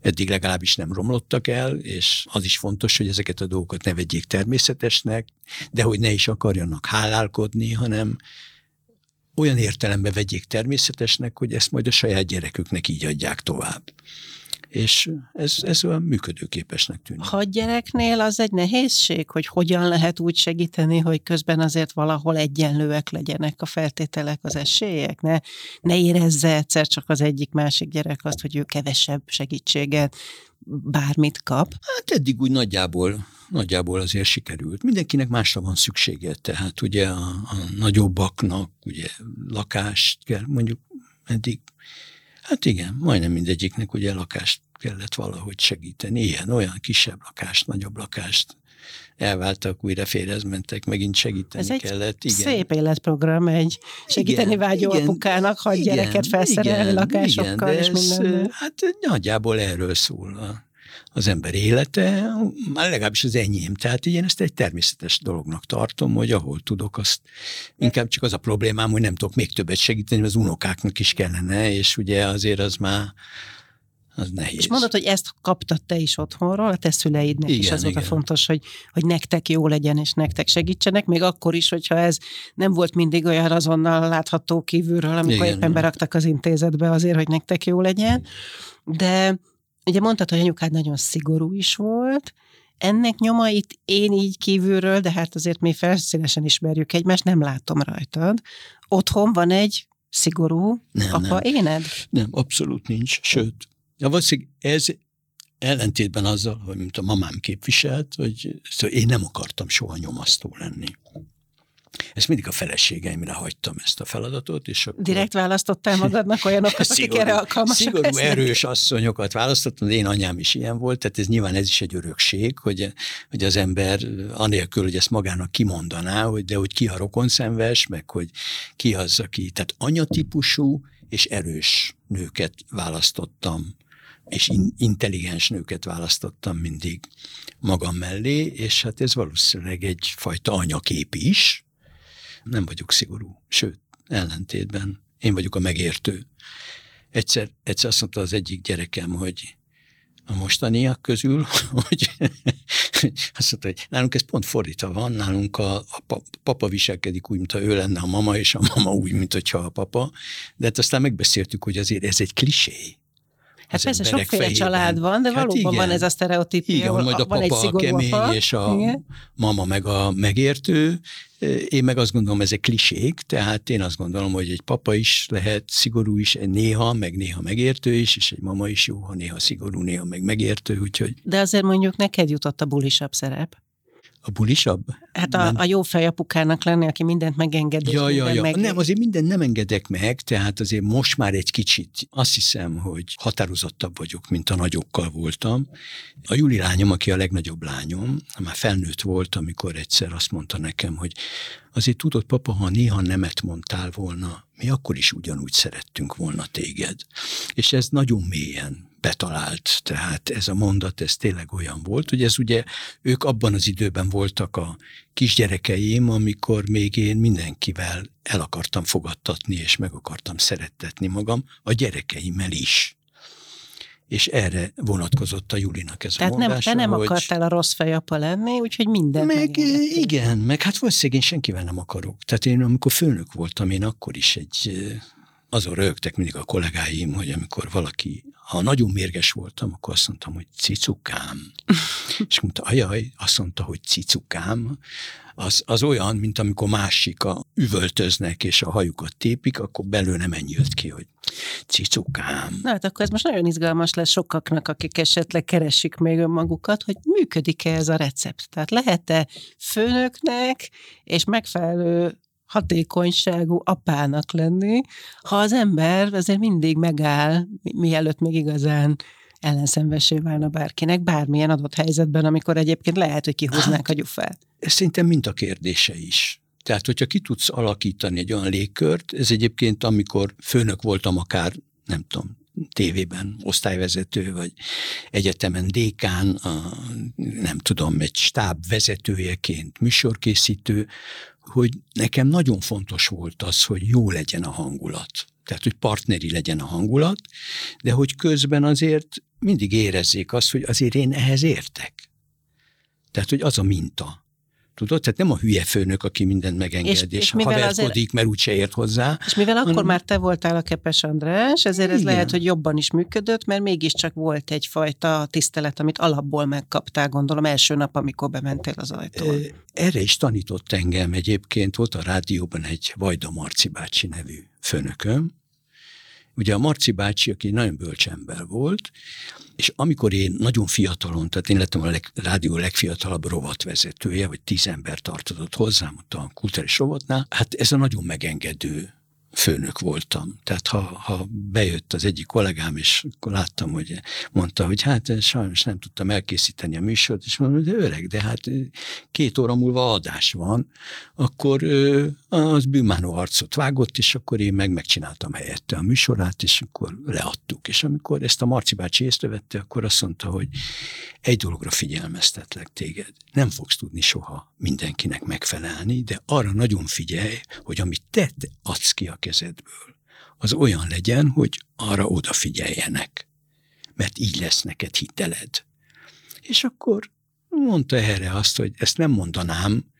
Eddig legalábbis nem romlottak el, és az is fontos, hogy ezeket a dolgokat ne vegyék természetesnek, de hogy ne is akarjanak hálálkodni, hanem olyan értelembe vegyék természetesnek, hogy ezt majd a saját gyereküknek így adják tovább. És ez, ez olyan működőképesnek tűnik. Ha gyereknél az egy nehézség, hogy hogyan lehet úgy segíteni, hogy közben azért valahol egyenlőek legyenek a feltételek, az esélyek, ne, ne érezze egyszer csak az egyik másik gyerek azt, hogy ő kevesebb segítséget, bármit kap. Hát eddig úgy nagyjából nagyjából azért sikerült. Mindenkinek másra van szüksége, tehát ugye a, a nagyobbaknak ugye lakást kell, mondjuk eddig, hát igen, majdnem mindegyiknek ugye lakást kellett valahogy segíteni, ilyen, olyan kisebb lakást, nagyobb lakást, elváltak, újra férhez mentek, megint segíteni Ez egy kellett. Igen. szép életprogram egy segíteni igen, vágyó igen, apukának, ha igen, gyereket felszerelni igen, lakásokkal igen, és minden. Hát nagyjából erről szól a, az ember élete, már legalábbis az enyém. Tehát én ezt egy természetes dolognak tartom, hogy ahol tudok, azt inkább csak az a problémám, hogy nem tudok még többet segíteni, az unokáknak is kellene, és ugye azért az már az nehéz. És mondod, hogy ezt kaptad te is otthonról, a te szüleidnek igen, is az volt a fontos, hogy, hogy nektek jó legyen, és nektek segítsenek, még akkor is, hogyha ez nem volt mindig olyan azonnal látható kívülről, amikor igen, éppen igen. beraktak az intézetbe azért, hogy nektek jó legyen. De Ugye mondtad, hogy anyukád nagyon szigorú is volt, ennek nyomait én így kívülről, de hát azért mi felszínesen ismerjük egymást, nem látom rajtad. Otthon van egy szigorú nem, apa nem. éned? Nem, abszolút nincs, sőt. Ja, valószínűleg ez ellentétben azzal, hogy mint a mamám képviselt, hogy szóval én nem akartam soha nyomasztó lenni. Ezt mindig a feleségeimre hagytam ezt a feladatot. És akkor... Direkt választottál magadnak olyanokat, akik erre alkalmasak Szigorú, lesznek? erős asszonyokat választottam, de én anyám is ilyen volt, tehát ez nyilván ez is egy örökség, hogy, hogy az ember anélkül, hogy ezt magának kimondaná, hogy de hogy ki a rokonszenves, meg hogy ki az, aki, tehát anyatípusú és erős nőket választottam és in, intelligens nőket választottam mindig magam mellé, és hát ez valószínűleg egyfajta anyakép is, nem vagyok szigorú, sőt, ellentétben én vagyok a megértő. Egyszer, egyszer azt mondta az egyik gyerekem, hogy a mostaniak közül, hogy azt mondta, hogy nálunk ez pont fordítva van, nálunk a, a papa viselkedik úgy, mintha ő lenne a mama, és a mama úgy, mint hogyha a papa, de hát aztán megbeszéltük, hogy azért ez egy klisé. Hát persze sokféle fejében. család van, de hát valóban igen. van ez a sztereotípia. Igen, majd a papa a kemény, apa. és a igen. mama meg a megértő. Én meg azt gondolom, ezek klisék, tehát én azt gondolom, hogy egy papa is lehet szigorú is, néha, meg néha megértő is, és egy mama is jó, ha néha szigorú, néha meg megértő, úgyhogy... De azért mondjuk neked jutott a bulisabb szerep. A bulisabb? Hát a, a jó fejapukának lenni, aki mindent megenged. Ja, ja, ja. Meg... Nem, azért mindent nem engedek meg, tehát azért most már egy kicsit azt hiszem, hogy határozottabb vagyok, mint a nagyokkal voltam. A Juli lányom, aki a legnagyobb lányom, már felnőtt volt, amikor egyszer azt mondta nekem, hogy azért tudod, papa, ha néha nemet mondtál volna, mi akkor is ugyanúgy szerettünk volna téged. És ez nagyon mélyen betalált. Tehát ez a mondat, ez tényleg olyan volt, hogy ez ugye ők abban az időben voltak a kisgyerekeim, amikor még én mindenkivel el akartam fogadtatni, és meg akartam szerettetni magam, a gyerekeimmel is és erre vonatkozott a Julinak ez Tehát a mondása, nem, te nem hogy... akartál a rossz fejapa lenni, úgyhogy minden. Meg igen, meg hát valószínűleg én senkivel nem akarok. Tehát én amikor főnök voltam, én akkor is egy azon rögtek mindig a kollégáim, hogy amikor valaki, ha nagyon mérges voltam, akkor azt mondtam, hogy cicukám. és mondta, ajaj, azt mondta, hogy cicukám, az, az olyan, mint amikor másik a üvöltöznek és a hajukat tépik, akkor belül nem ennyi jött ki, hogy cicukám. Na hát akkor ez most nagyon izgalmas lesz sokaknak, akik esetleg keresik még önmagukat, hogy működik-e ez a recept. Tehát lehet-e főnöknek és megfelelő hatékonyságú apának lenni, ha az ember azért mindig megáll, mielőtt még igazán ellenszenvessé válna bárkinek, bármilyen adott helyzetben, amikor egyébként lehet, hogy kihúznák hát, a gyufát. Ez szerintem mint a kérdése is. Tehát, hogyha ki tudsz alakítani egy olyan légkört, ez egyébként, amikor főnök voltam akár, nem tudom, tévében osztályvezető, vagy egyetemen dékán, a, nem tudom, egy stáb vezetőjeként, műsorkészítő, hogy nekem nagyon fontos volt az, hogy jó legyen a hangulat. Tehát, hogy partneri legyen a hangulat, de hogy közben azért mindig érezzék azt, hogy azért én ehhez értek. Tehát, hogy az a minta. Tudod? Tehát nem a hülye főnök, aki mindent megenged, és, és, és haverkodik, azért, mert úgyse ért hozzá. És mivel akkor hanem, már te voltál a Kepes András, ezért ez igen. lehet, hogy jobban is működött, mert mégiscsak volt egyfajta tisztelet, amit alapból megkaptál, gondolom, első nap, amikor bementél az ajtón. Erre is tanított engem egyébként, volt a rádióban egy Vajda Marci bácsi nevű főnököm, Ugye a Marci bácsi, aki nagyon bölcs ember volt, és amikor én nagyon fiatalon, tehát én lettem a leg, rádió legfiatalabb rovatvezetője, vagy tíz ember tartozott hozzám ott a kulturális rovatnál, hát ez a nagyon megengedő főnök voltam. Tehát ha, ha bejött az egyik kollégám, és akkor láttam, hogy mondta, hogy hát sajnos nem tudtam elkészíteni a műsort, és mondom, de öreg, de hát két óra múlva adás van, akkor az bűmánó arcot vágott, és akkor én meg megcsináltam helyette a műsorát, és akkor leadtuk. És amikor ezt a Marci bácsi észrevette, akkor azt mondta, hogy egy dologra figyelmeztetlek téged. Nem fogsz tudni soha mindenkinek megfelelni, de arra nagyon figyelj, hogy amit te adsz ki a kezedből, az olyan legyen, hogy arra odafigyeljenek, mert így lesz neked hiteled. És akkor mondta erre azt, hogy ezt nem mondanám,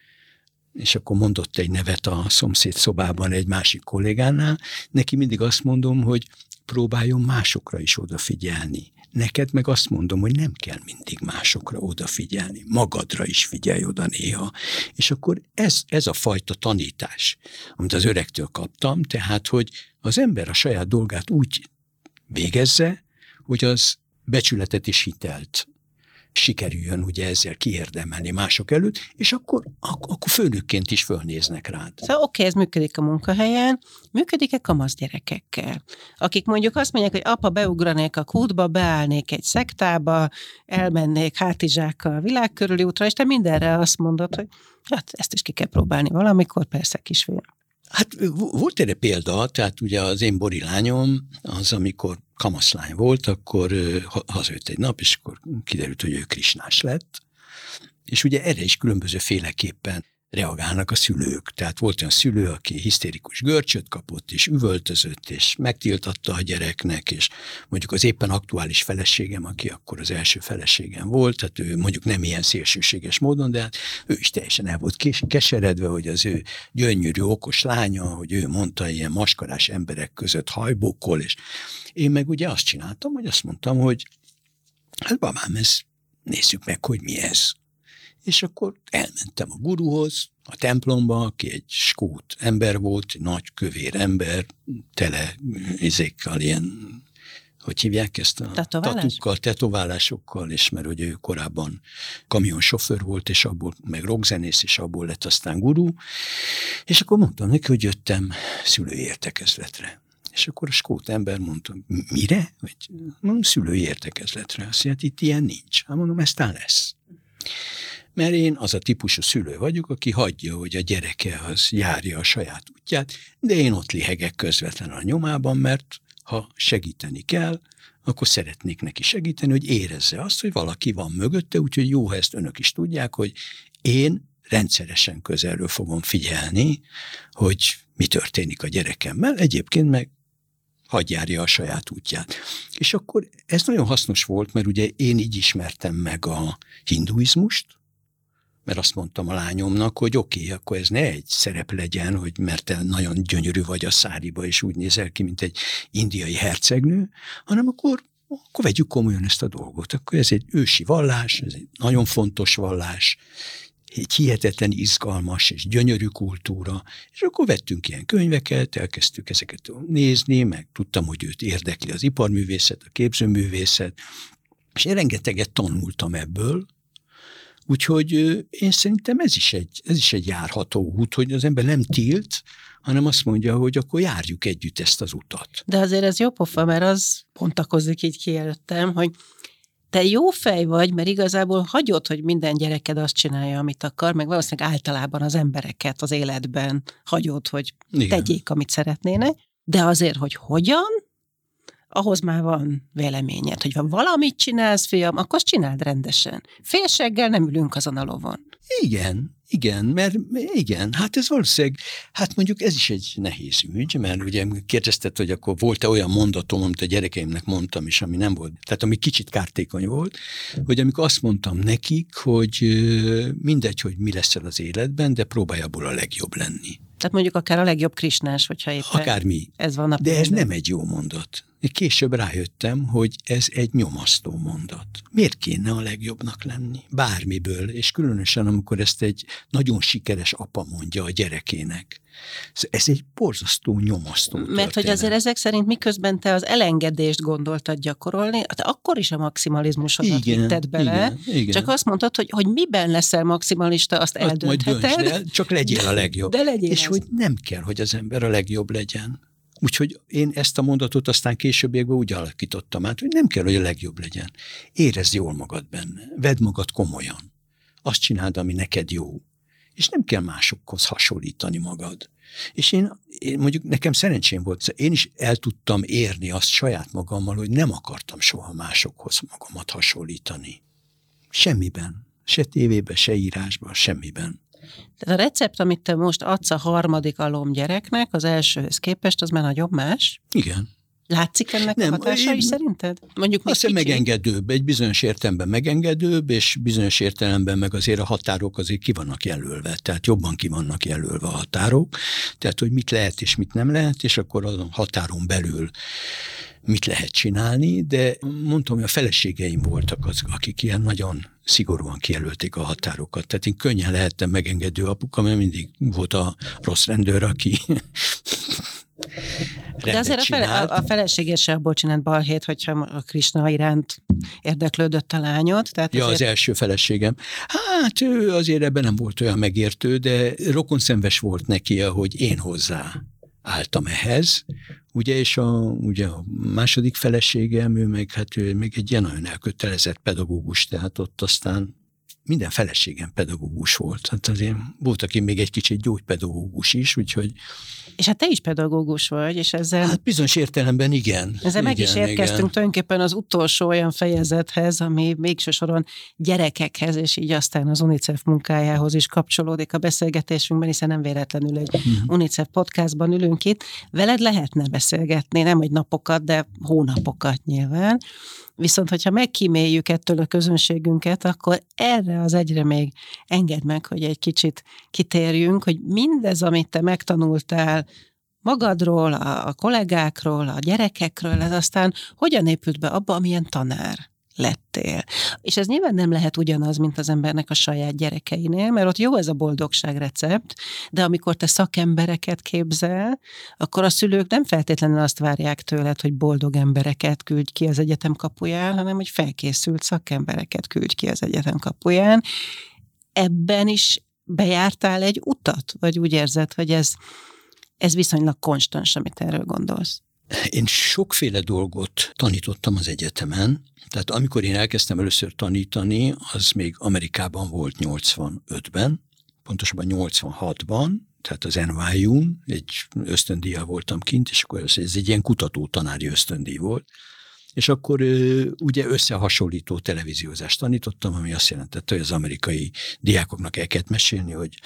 és akkor mondott egy nevet a szomszéd szobában egy másik kollégánál, neki mindig azt mondom, hogy próbáljon másokra is odafigyelni. Neked meg azt mondom, hogy nem kell mindig másokra odafigyelni, magadra is figyelj oda néha. És akkor ez, ez a fajta tanítás, amit az öregtől kaptam, tehát, hogy az ember a saját dolgát úgy végezze, hogy az becsületet és hitelt sikerüljön ugye ezzel kiérdemelni mások előtt, és akkor, ak- akkor főnökként is fölnéznek rád. Szóval oké, okay, ez működik a munkahelyen, működik-e kamasz gyerekekkel? Akik mondjuk azt mondják, hogy apa, beugranék a kútba, beállnék egy szektába, elmennék hátizsákkal a világ körüli útra, és te mindenre azt mondod, hogy hát ezt is ki kell próbálni valamikor, persze kisfiam. Hát volt erre példa, tehát ugye az én borilányom, az amikor kamaszlány volt, akkor hazajött egy nap, és akkor kiderült, hogy ő krisnás lett, és ugye erre is különböző féleképpen reagálnak a szülők. Tehát volt olyan szülő, aki hisztérikus görcsöt kapott, és üvöltözött, és megtiltatta a gyereknek, és mondjuk az éppen aktuális feleségem, aki akkor az első feleségem volt, tehát ő mondjuk nem ilyen szélsőséges módon, de hát ő is teljesen el volt keseredve, hogy az ő gyönyörű, okos lánya, hogy ő mondta ilyen maskarás emberek között hajbókol, és én meg ugye azt csináltam, hogy azt mondtam, hogy hát babám, ez nézzük meg, hogy mi ez és akkor elmentem a guruhoz, a templomba, aki egy skót ember volt, nagy kövér ember, tele izékkal ilyen hogy hívják ezt a Tetoválás? tatukkal, tetoválásokkal, és mert ugye ő korábban kamionsofőr volt, és abból, meg rockzenész, és abból lett aztán gurú, és akkor mondtam neki, hogy jöttem szülői értekezletre. És akkor a skót ember mondta, mire? Vagy, mondom, szülői értekezletre. Azt mondja, hát itt ilyen nincs. Hát mondom, ez lesz. Mert én az a típusú szülő vagyok, aki hagyja, hogy a gyereke az járja a saját útját, de én ott lihegek közvetlen a nyomában, mert ha segíteni kell, akkor szeretnék neki segíteni, hogy érezze azt, hogy valaki van mögötte, úgyhogy jó, ha ezt önök is tudják, hogy én rendszeresen közelről fogom figyelni, hogy mi történik a gyerekemmel, egyébként meg hagy járja a saját útját. És akkor ez nagyon hasznos volt, mert ugye én így ismertem meg a hinduizmust, mert azt mondtam a lányomnak, hogy oké, okay, akkor ez ne egy szerep legyen, hogy mert te nagyon gyönyörű vagy a száriba, és úgy nézel ki, mint egy indiai hercegnő, hanem akkor, akkor vegyük komolyan ezt a dolgot. Akkor ez egy ősi vallás, ez egy nagyon fontos vallás, egy hihetetlen izgalmas és gyönyörű kultúra, és akkor vettünk ilyen könyveket, elkezdtük ezeket nézni, meg tudtam, hogy őt érdekli az iparművészet, a képzőművészet, és én rengeteget tanultam ebből, Úgyhogy én szerintem ez is, egy, ez is egy járható út, hogy az ember nem tilt, hanem azt mondja, hogy akkor járjuk együtt ezt az utat. De azért ez jó pofa, mert az pontakozik így ki előttem, hogy te jó fej vagy, mert igazából hagyod, hogy minden gyereked azt csinálja, amit akar, meg valószínűleg általában az embereket az életben hagyod, hogy Igen. tegyék, amit szeretnének, de azért, hogy hogyan, ahhoz már van véleményed, hogy ha valamit csinálsz, fiam, akkor azt csináld rendesen. Félseggel nem ülünk azon a lovon. Igen, igen, mert igen, hát ez valószínűleg, hát mondjuk ez is egy nehéz ügy, mert ugye kérdezted, hogy akkor volt-e olyan mondatom, amit a gyerekeimnek mondtam is, ami nem volt, tehát ami kicsit kártékony volt, hogy amikor azt mondtam nekik, hogy mindegy, hogy mi lesz az életben, de próbálj abból a legjobb lenni. Tehát mondjuk akár a legjobb krisnás, hogyha éppen Akármi. ez van a De ez nem egy jó mondat. Később rájöttem, hogy ez egy nyomasztó mondat. Miért kéne a legjobbnak lenni? Bármiből, és különösen amikor ezt egy nagyon sikeres apa mondja a gyerekének. Ez egy borzasztó nyomasztó Mert történet. hogy azért ezek szerint miközben te az elengedést gondoltad gyakorolni, te akkor is a maximalizmusodat igen, vitted bele, igen, igen. csak azt mondtad, hogy, hogy miben leszel maximalista, azt, azt eldöntheted. Majd el, csak legyél a legjobb. De legyél És az. hogy nem kell, hogy az ember a legjobb legyen. Úgyhogy én ezt a mondatot aztán későbbiekben úgy alakítottam át, hogy nem kell, hogy a legjobb legyen. Érezd jól magad benne. Vedd magad komolyan. Azt csináld, ami neked jó. És nem kell másokhoz hasonlítani magad. És én, én mondjuk nekem szerencsém volt, én is el tudtam érni azt saját magammal, hogy nem akartam soha másokhoz magamat hasonlítani. Semmiben. Se tévében, se írásban, semmiben. Tehát a recept, amit te most adsz a harmadik alom gyereknek, az elsőhöz képest, az már nagyon más? Igen. Látszik ennek nem, a hatásai én, szerinted? Mondjuk Azt hiszem megengedőbb, egy bizonyos értelemben megengedőbb, és bizonyos értelemben meg azért a határok azért ki vannak jelölve, tehát jobban ki vannak jelölve a határok, tehát hogy mit lehet és mit nem lehet, és akkor a határon belül mit lehet csinálni, de mondtam, hogy a feleségeim voltak az, akik ilyen nagyon szigorúan kijelölték a határokat. Tehát én könnyen lehettem megengedő apuka, mert mindig volt a rossz rendőr, aki de azért a, fele, a, a felesége se abból csinált balhét, hogyha a Krishna iránt érdeklődött a lányod. Tehát ja, azért... az első feleségem. Hát ő azért ebben nem volt olyan megértő, de rokonszenves volt neki, ahogy én hozzá álltam ehhez, ugye, és a, ugye a második feleségem, ő meg, hát ő még egy ilyen nagyon elkötelezett pedagógus, tehát ott aztán minden feleségem pedagógus volt. Hát azért volt, aki még egy kicsit gyógypedagógus is, úgyhogy... És hát te is pedagógus vagy, és ezzel... Hát bizonyos értelemben igen. Ezzel igen, meg is érkeztünk igen. tulajdonképpen az utolsó olyan fejezethez, ami végső soron gyerekekhez, és így aztán az UNICEF munkájához is kapcsolódik a beszélgetésünkben, hiszen nem véletlenül egy uh-huh. UNICEF podcastban ülünk itt. Veled lehetne beszélgetni, nem hogy napokat, de hónapokat nyilván. Viszont, hogyha megkíméljük ettől a közönségünket, akkor erre az egyre még engedd meg, hogy egy kicsit kitérjünk, hogy mindez, amit te megtanultál magadról, a, a kollégákról, a gyerekekről, ez aztán hogyan épült be abba, amilyen tanár? Lettél. És ez nyilván nem lehet ugyanaz, mint az embernek a saját gyerekeinél, mert ott jó ez a boldogság recept, de amikor te szakembereket képzel, akkor a szülők nem feltétlenül azt várják tőled, hogy boldog embereket küldj ki az egyetem kapuján, hanem hogy felkészült szakembereket küldj ki az egyetem kapuján. Ebben is bejártál egy utat, vagy úgy érzed, hogy ez, ez viszonylag konstans, amit erről gondolsz? Én sokféle dolgot tanítottam az egyetemen, tehát amikor én elkezdtem először tanítani, az még Amerikában volt 85-ben, pontosabban 86-ban, tehát az NYU-n, egy ösztöndíjjal voltam kint, és akkor ez, ez egy ilyen kutató tanári ösztöndíj volt, és akkor ugye összehasonlító televíziózást tanítottam, ami azt jelentette, hogy az amerikai diákoknak el kellett mesélni, hogy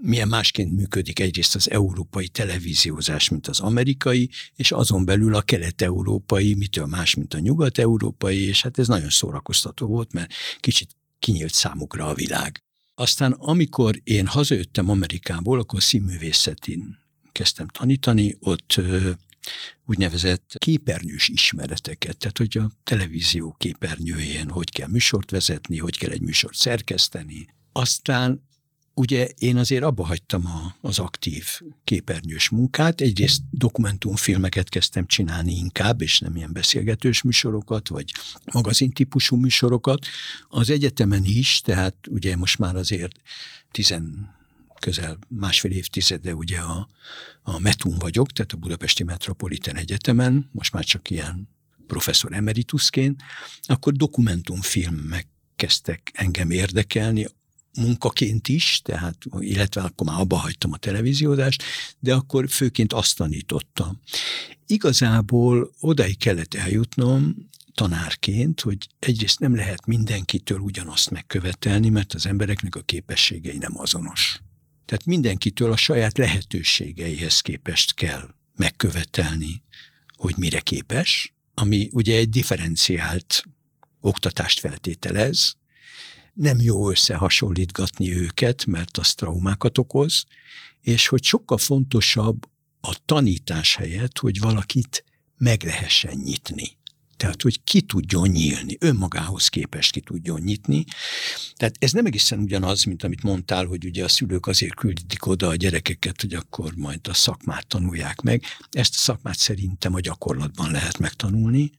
milyen másként működik egyrészt az európai televíziózás, mint az amerikai, és azon belül a kelet-európai, mitől más, mint a nyugat-európai, és hát ez nagyon szórakoztató volt, mert kicsit kinyílt számukra a világ. Aztán amikor én hazajöttem Amerikából, akkor színművészetén kezdtem tanítani, ott úgynevezett képernyős ismereteket, tehát hogy a televízió képernyőjén hogy kell műsort vezetni, hogy kell egy műsort szerkeszteni. Aztán ugye én azért abba hagytam a, az aktív képernyős munkát. Egyrészt dokumentumfilmeket kezdtem csinálni inkább, és nem ilyen beszélgetős műsorokat, vagy magazintípusú műsorokat. Az egyetemen is, tehát ugye most már azért tizen közel másfél évtizede ugye a, a METUN vagyok, tehát a Budapesti Metropolitan Egyetemen, most már csak ilyen professzor emeritusként, akkor dokumentumfilmek kezdtek engem érdekelni, munkaként is, tehát, illetve akkor már abba hagytam a televíziódást, de akkor főként azt tanítottam. Igazából odaig kellett eljutnom, tanárként, hogy egyrészt nem lehet mindenkitől ugyanazt megkövetelni, mert az embereknek a képességei nem azonos. Tehát mindenkitől a saját lehetőségeihez képest kell megkövetelni, hogy mire képes, ami ugye egy differenciált oktatást feltételez, nem jó összehasonlítgatni őket, mert az traumákat okoz, és hogy sokkal fontosabb a tanítás helyett, hogy valakit meg lehessen nyitni. Tehát, hogy ki tudjon nyílni, önmagához képest ki tudjon nyitni. Tehát ez nem egészen ugyanaz, mint amit mondtál, hogy ugye a szülők azért küldik oda a gyerekeket, hogy akkor majd a szakmát tanulják meg. Ezt a szakmát szerintem a gyakorlatban lehet megtanulni.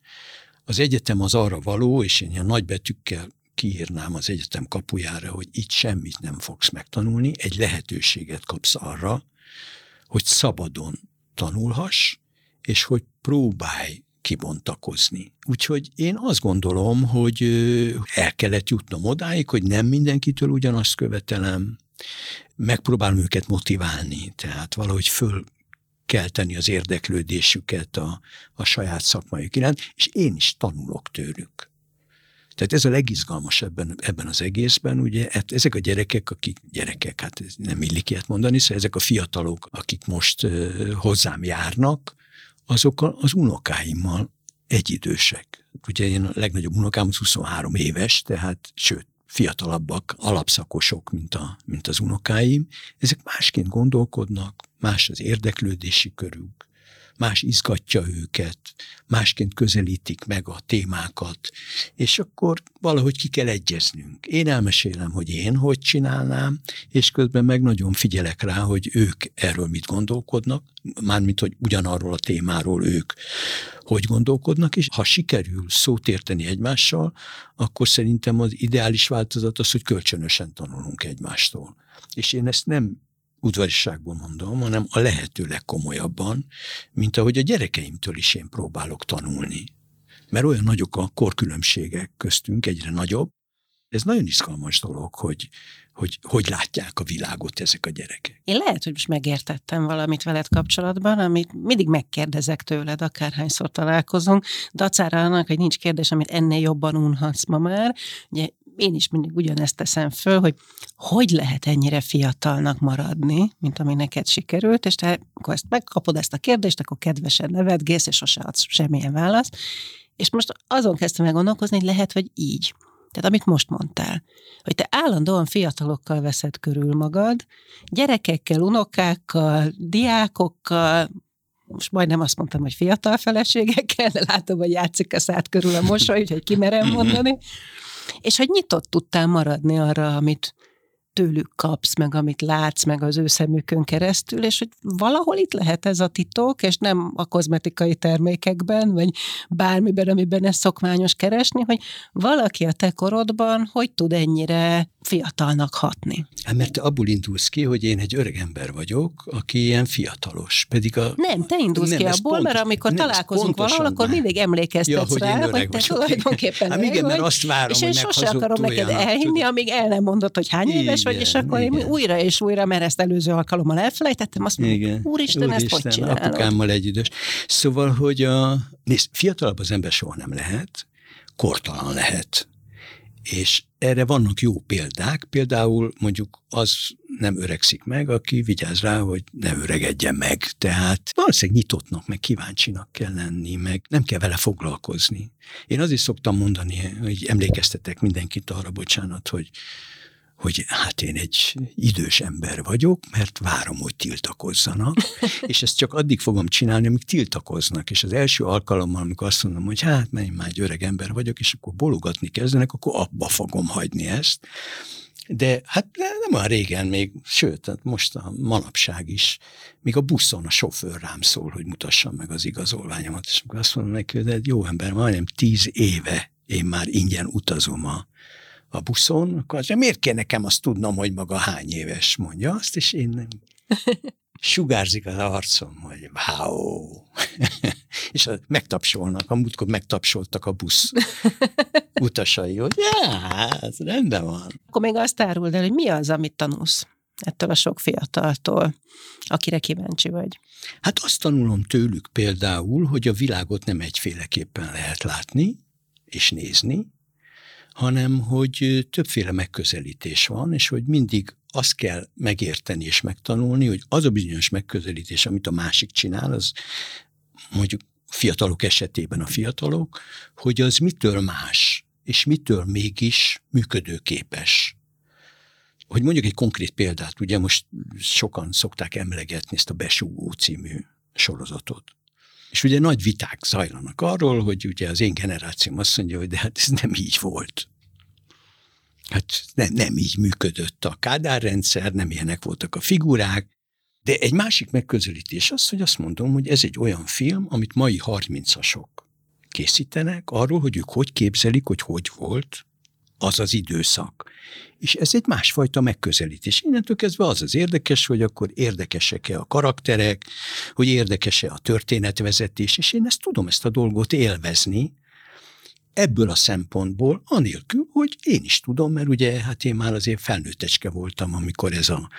Az egyetem az arra való, és én ilyen nagybetűkkel kiírnám az egyetem kapujára, hogy itt semmit nem fogsz megtanulni, egy lehetőséget kapsz arra, hogy szabadon tanulhass, és hogy próbálj kibontakozni. Úgyhogy én azt gondolom, hogy el kellett jutnom odáig, hogy nem mindenkitől ugyanazt követelem, megpróbálom őket motiválni, tehát valahogy föl kelteni az érdeklődésüket a, a saját szakmajuk iránt, és én is tanulok tőlük. Tehát ez a legizgalmas ebben, ebben az egészben, ugye hát ezek a gyerekek, akik gyerekek, hát nem illik ilyet mondani, szóval ezek a fiatalok, akik most uh, hozzám járnak, azok az unokáimmal egyidősek. Ugye én a legnagyobb unokám 23 éves, tehát sőt, fiatalabbak, alapszakosok, mint, a, mint az unokáim. Ezek másként gondolkodnak, más az érdeklődési körük, más izgatja őket, másként közelítik meg a témákat, és akkor valahogy ki kell egyeznünk. Én elmesélem, hogy én hogy csinálnám, és közben meg nagyon figyelek rá, hogy ők erről mit gondolkodnak, mármint, hogy ugyanarról a témáról ők hogy gondolkodnak, és ha sikerül szót érteni egymással, akkor szerintem az ideális változat az, hogy kölcsönösen tanulunk egymástól. És én ezt nem udvariságból mondom, hanem a lehető legkomolyabban, mint ahogy a gyerekeimtől is én próbálok tanulni. Mert olyan nagyok a korkülönbségek köztünk, egyre nagyobb. Ez nagyon izgalmas dolog, hogy, hogy hogy látják a világot ezek a gyerekek. Én lehet, hogy most megértettem valamit veled kapcsolatban, amit mindig megkérdezek tőled, akárhányszor találkozunk, dacára annak, hogy nincs kérdés, amit ennél jobban unhatsz ma már. Ugye én is mindig ugyanezt teszem föl, hogy hogy lehet ennyire fiatalnak maradni, mint ami neked sikerült, és te akkor ezt megkapod ezt a kérdést, akkor kedvesen nevetgész, és sose adsz semmilyen választ. És most azon kezdtem el gondolkozni, hogy lehet, hogy így. Tehát amit most mondtál, hogy te állandóan fiatalokkal veszed körül magad, gyerekekkel, unokákkal, diákokkal, most majdnem azt mondtam, hogy fiatal feleségekkel, de látom, hogy játszik a szád körül a mosoly, úgyhogy kimerem mondani. És hogy nyitott tudtál maradni arra, amit tőlük kapsz, meg amit látsz, meg az ő szemükön keresztül, és hogy valahol itt lehet ez a titok, és nem a kozmetikai termékekben, vagy bármiben, amiben ez szokványos keresni, hogy valaki a te korodban hogy tud ennyire fiatalnak hatni. Hát mert te abból indulsz ki, hogy én egy öreg ember vagyok, aki ilyen fiatalos. Pedig a... Nem, te indulsz nem, ki abból, pontos, mert amikor nem, találkozunk valahol, akkor mindig emlékeztetsz ja, rá, hogy, hogy te tulajdonképpen hát igen, mert azt várom, És én sosem akarom neked elhinni, amíg el nem mondod, hogy hány igen, vagy, és akkor igen. én újra és újra, mert ezt előző alkalommal elfelejtettem, azt mondom, igen. úristen, úristen, ezt hogy csinálod? Apukámmal egy idős. Szóval, hogy a, nézd, fiatalabb az ember soha nem lehet, kortalan lehet és erre vannak jó példák, például mondjuk az nem öregszik meg, aki vigyáz rá, hogy ne öregedjen meg. Tehát valószínűleg nyitottnak, meg kíváncsinak kell lenni, meg nem kell vele foglalkozni. Én azért szoktam mondani, hogy emlékeztetek mindenkit arra, bocsánat, hogy hogy hát én egy idős ember vagyok, mert várom, hogy tiltakozzanak, és ezt csak addig fogom csinálni, amíg tiltakoznak. És az első alkalommal, amikor azt mondom, hogy hát, mert én már egy öreg ember vagyok, és akkor bologatni kezdenek, akkor abba fogom hagyni ezt. De hát nem olyan régen még, sőt, hát most a manapság is, még a buszon a sofőr rám szól, hogy mutassam meg az igazolványomat, és akkor azt mondom neki, hogy jó ember, majdnem tíz éve én már ingyen utazom a a buszon, akkor az, miért kell nekem azt tudnom, hogy maga hány éves, mondja azt, és én nem. Sugárzik az arcom, hogy wow. és a, megtapsolnak, a múltkor megtapsoltak a busz utasai, hogy ja, ez rendben van. Akkor még azt áruld el, hogy mi az, amit tanulsz ettől a sok fiataltól, akire kíváncsi vagy? Hát azt tanulom tőlük például, hogy a világot nem egyféleképpen lehet látni és nézni, hanem hogy többféle megközelítés van, és hogy mindig azt kell megérteni és megtanulni, hogy az a bizonyos megközelítés, amit a másik csinál, az mondjuk fiatalok esetében a fiatalok, hogy az mitől más, és mitől mégis működőképes. Hogy mondjuk egy konkrét példát, ugye most sokan szokták emlegetni ezt a Besúgó című sorozatot. És ugye nagy viták zajlanak arról, hogy ugye az én generációm azt mondja, hogy de hát ez nem így volt. Hát nem, nem így működött a kádárrendszer, nem ilyenek voltak a figurák, de egy másik megközelítés az, hogy azt mondom, hogy ez egy olyan film, amit mai 30-asok készítenek arról, hogy ők hogy képzelik, hogy hogy volt az az időszak. És ez egy másfajta megközelítés. Innentől kezdve az az érdekes, hogy akkor érdekesek-e a karakterek, hogy érdekes-e a történetvezetés, és én ezt tudom ezt a dolgot élvezni, ebből a szempontból, anélkül, hogy én is tudom, mert ugye hát én már azért felnőttecske voltam, amikor ez a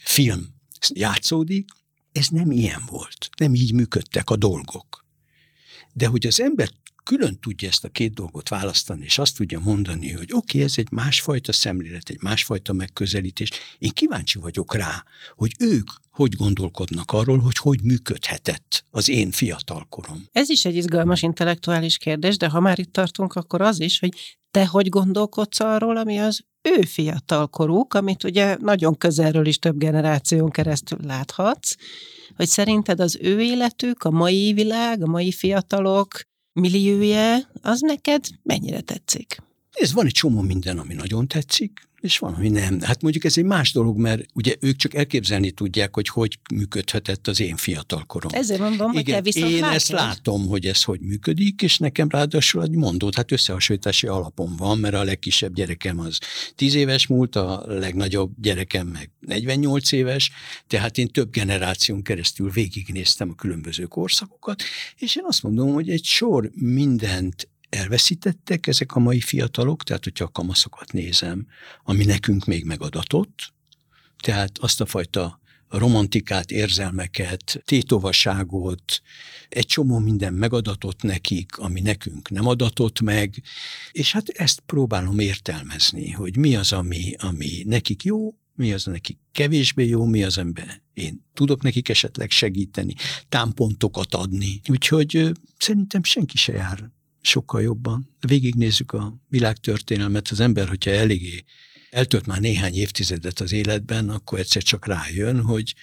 film játszódik, ez nem ilyen volt, nem így működtek a dolgok. De hogy az ember külön tudja ezt a két dolgot választani, és azt tudja mondani, hogy oké, okay, ez egy másfajta szemlélet, egy másfajta megközelítés. Én kíváncsi vagyok rá, hogy ők hogy gondolkodnak arról, hogy hogy működhetett az én fiatalkorom. Ez is egy izgalmas intellektuális kérdés, de ha már itt tartunk, akkor az is, hogy te hogy gondolkodsz arról, ami az ő fiatalkoruk, amit ugye nagyon közelről is több generáción keresztül láthatsz, hogy szerinted az ő életük, a mai világ, a mai fiatalok milliója, az neked mennyire tetszik? Ez van egy csomó minden, ami nagyon tetszik, és van, ami nem. Hát mondjuk ez egy más dolog, mert ugye ők csak elképzelni tudják, hogy hogy működhetett az én fiatalkorom. Ezért mondom, Igen, hogy te viszont Én látod. ezt látom, hogy ez hogy működik, és nekem ráadásul egy mondót, hát összehasonlítási alapom van, mert a legkisebb gyerekem az 10 éves múlt, a legnagyobb gyerekem meg 48 éves, tehát én több generáción keresztül végignéztem a különböző korszakokat, és én azt mondom, hogy egy sor mindent elveszítettek ezek a mai fiatalok, tehát hogyha a kamaszokat nézem, ami nekünk még megadatott, tehát azt a fajta romantikát, érzelmeket, tétovaságot, egy csomó minden megadatott nekik, ami nekünk nem adatott meg, és hát ezt próbálom értelmezni, hogy mi az, ami, ami nekik jó, mi az, nekik kevésbé jó, mi az, amiben én tudok nekik esetleg segíteni, támpontokat adni. Úgyhogy szerintem senki se jár sokkal jobban. Végignézzük a világtörténelmet, az ember, hogyha eléggé eltölt már néhány évtizedet az életben, akkor egyszer csak rájön, hogy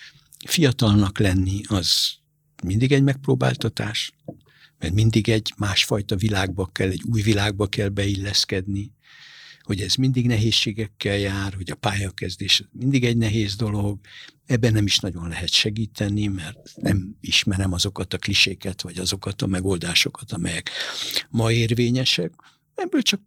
fiatalnak lenni az mindig egy megpróbáltatás, mert mindig egy másfajta világba kell, egy új világba kell beilleszkedni, hogy ez mindig nehézségekkel jár, hogy a pályakezdés mindig egy nehéz dolog, ebben nem is nagyon lehet segíteni, mert nem ismerem azokat a kliséket, vagy azokat a megoldásokat, amelyek ma érvényesek. Ebből csak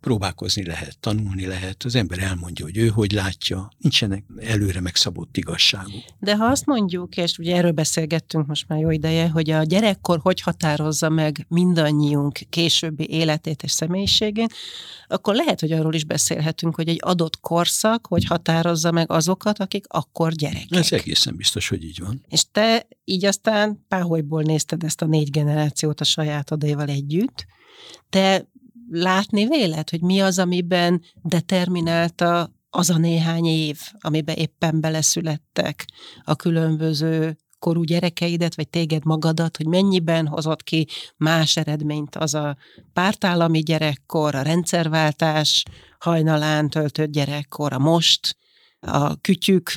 próbálkozni lehet, tanulni lehet, az ember elmondja, hogy ő hogy látja, nincsenek előre megszabott igazságok. De ha azt mondjuk, és ugye erről beszélgettünk most már jó ideje, hogy a gyerekkor hogy határozza meg mindannyiunk későbbi életét és személyiségét, akkor lehet, hogy arról is beszélhetünk, hogy egy adott korszak hogy határozza meg azokat, akik akkor gyerekek. Ez egészen biztos, hogy így van. És te így aztán páholyból nézted ezt a négy generációt a sajátodéval együtt, te látni vélet, hogy mi az, amiben determinálta az a néhány év, amiben éppen beleszülettek a különböző korú gyerekeidet, vagy téged magadat, hogy mennyiben hozott ki más eredményt az a pártállami gyerekkor, a rendszerváltás hajnalán töltött gyerekkor, a most, a kütyük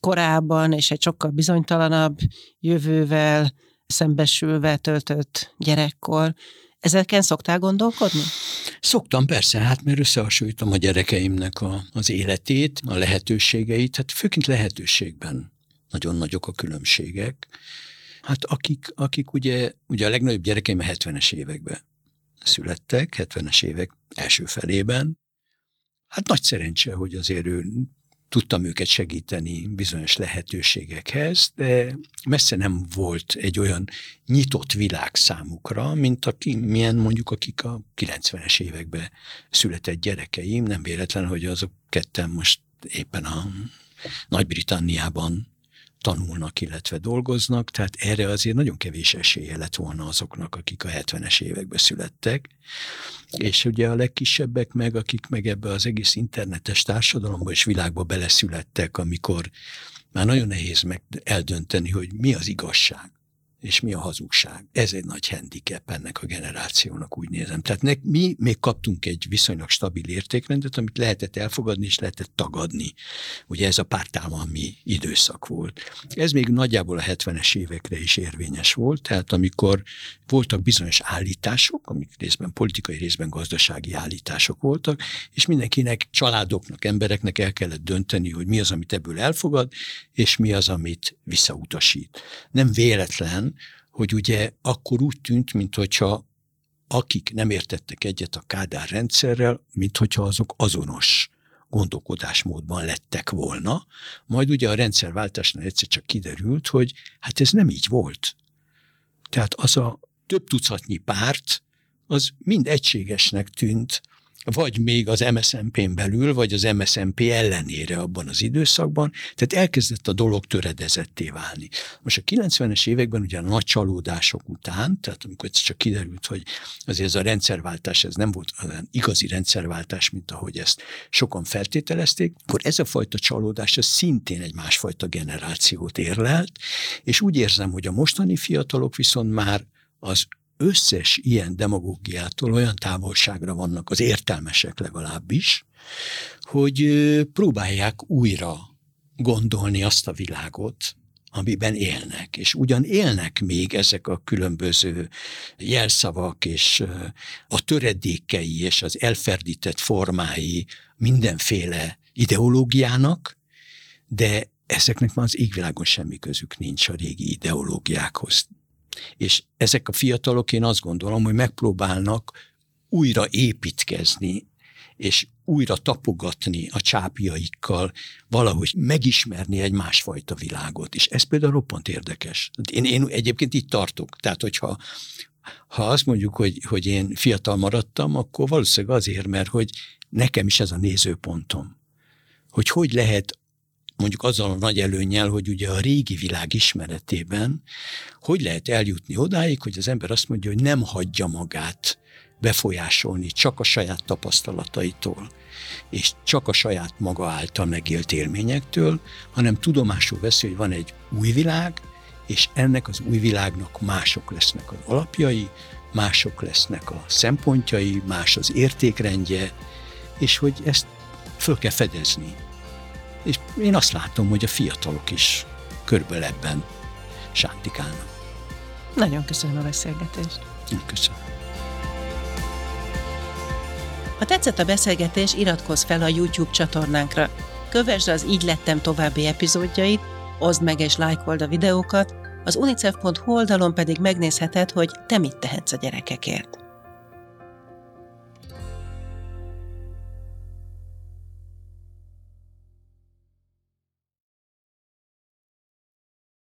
korában, és egy sokkal bizonytalanabb jövővel szembesülve töltött gyerekkor. Ezeken szoktál gondolkodni? Szoktam, persze, hát mert összehasonlítom a gyerekeimnek a, az életét, a lehetőségeit, hát főként lehetőségben nagyon nagyok a különbségek. Hát akik, akik ugye, ugye a legnagyobb gyerekeim a 70-es években születtek, 70-es évek első felében, Hát nagy szerencse, hogy azért ő tudtam őket segíteni bizonyos lehetőségekhez, de messze nem volt egy olyan nyitott világ számukra, mint aki, milyen mondjuk akik a 90-es években született gyerekeim, nem véletlen, hogy azok ketten most éppen a Nagy-Britanniában tanulnak, illetve dolgoznak, tehát erre azért nagyon kevés esélye lett volna azoknak, akik a 70-es években születtek. És ugye a legkisebbek meg, akik meg ebbe az egész internetes társadalomba és világba beleszülettek, amikor már nagyon nehéz meg eldönteni, hogy mi az igazság és mi a hazugság. Ez egy nagy handicap ennek a generációnak, úgy nézem. Tehát ne, mi még kaptunk egy viszonylag stabil értékrendet, amit lehetett elfogadni és lehetett tagadni. Ugye ez a pártállalmi időszak volt. Ez még nagyjából a 70-es évekre is érvényes volt, tehát amikor voltak bizonyos állítások, amik részben politikai, részben gazdasági állítások voltak, és mindenkinek, családoknak, embereknek el kellett dönteni, hogy mi az, amit ebből elfogad, és mi az, amit visszautasít. Nem véletlen, hogy ugye akkor úgy tűnt, mintha akik nem értettek egyet a Kádár rendszerrel, mintha azok azonos gondolkodásmódban lettek volna. Majd ugye a rendszerváltásnál egyszer csak kiderült, hogy hát ez nem így volt. Tehát az a több tucatnyi párt, az mind egységesnek tűnt vagy még az MSZMP-n belül, vagy az MSZMP ellenére abban az időszakban, tehát elkezdett a dolog töredezetté válni. Most a 90-es években ugye a nagy csalódások után, tehát amikor csak kiderült, hogy azért ez a rendszerváltás, ez nem volt olyan igazi rendszerváltás, mint ahogy ezt sokan feltételezték, akkor ez a fajta csalódás ez szintén egy másfajta generációt érlelt, és úgy érzem, hogy a mostani fiatalok viszont már az összes ilyen demagógiától olyan távolságra vannak az értelmesek legalábbis, hogy próbálják újra gondolni azt a világot, amiben élnek. És ugyan élnek még ezek a különböző jelszavak és a töredékei és az elferdített formái mindenféle ideológiának, de ezeknek már az égvilágon semmi közük nincs a régi ideológiákhoz. És ezek a fiatalok én azt gondolom, hogy megpróbálnak újra építkezni, és újra tapogatni a csápjaikkal, valahogy megismerni egy másfajta világot. És ez például roppant érdekes. Én, én egyébként itt tartok. Tehát, hogyha ha azt mondjuk, hogy, hogy én fiatal maradtam, akkor valószínűleg azért, mert hogy nekem is ez a nézőpontom. Hogy hogy lehet mondjuk azzal a nagy előnyel, hogy ugye a régi világ ismeretében hogy lehet eljutni odáig, hogy az ember azt mondja, hogy nem hagyja magát befolyásolni csak a saját tapasztalataitól, és csak a saját maga által megélt élményektől, hanem tudomásul veszi, hogy van egy új világ, és ennek az új világnak mások lesznek az alapjai, mások lesznek a szempontjai, más az értékrendje, és hogy ezt föl kell fedezni. És én azt látom, hogy a fiatalok is körülbelül ebben sántikálnak. Nagyon köszönöm a beszélgetést. Köszönöm. Ha tetszett a beszélgetés, iratkozz fel a YouTube csatornánkra. Kövesd az Így lettem további epizódjait, oszd meg és lájkold a videókat, az unicef.hu oldalon pedig megnézheted, hogy te mit tehetsz a gyerekekért.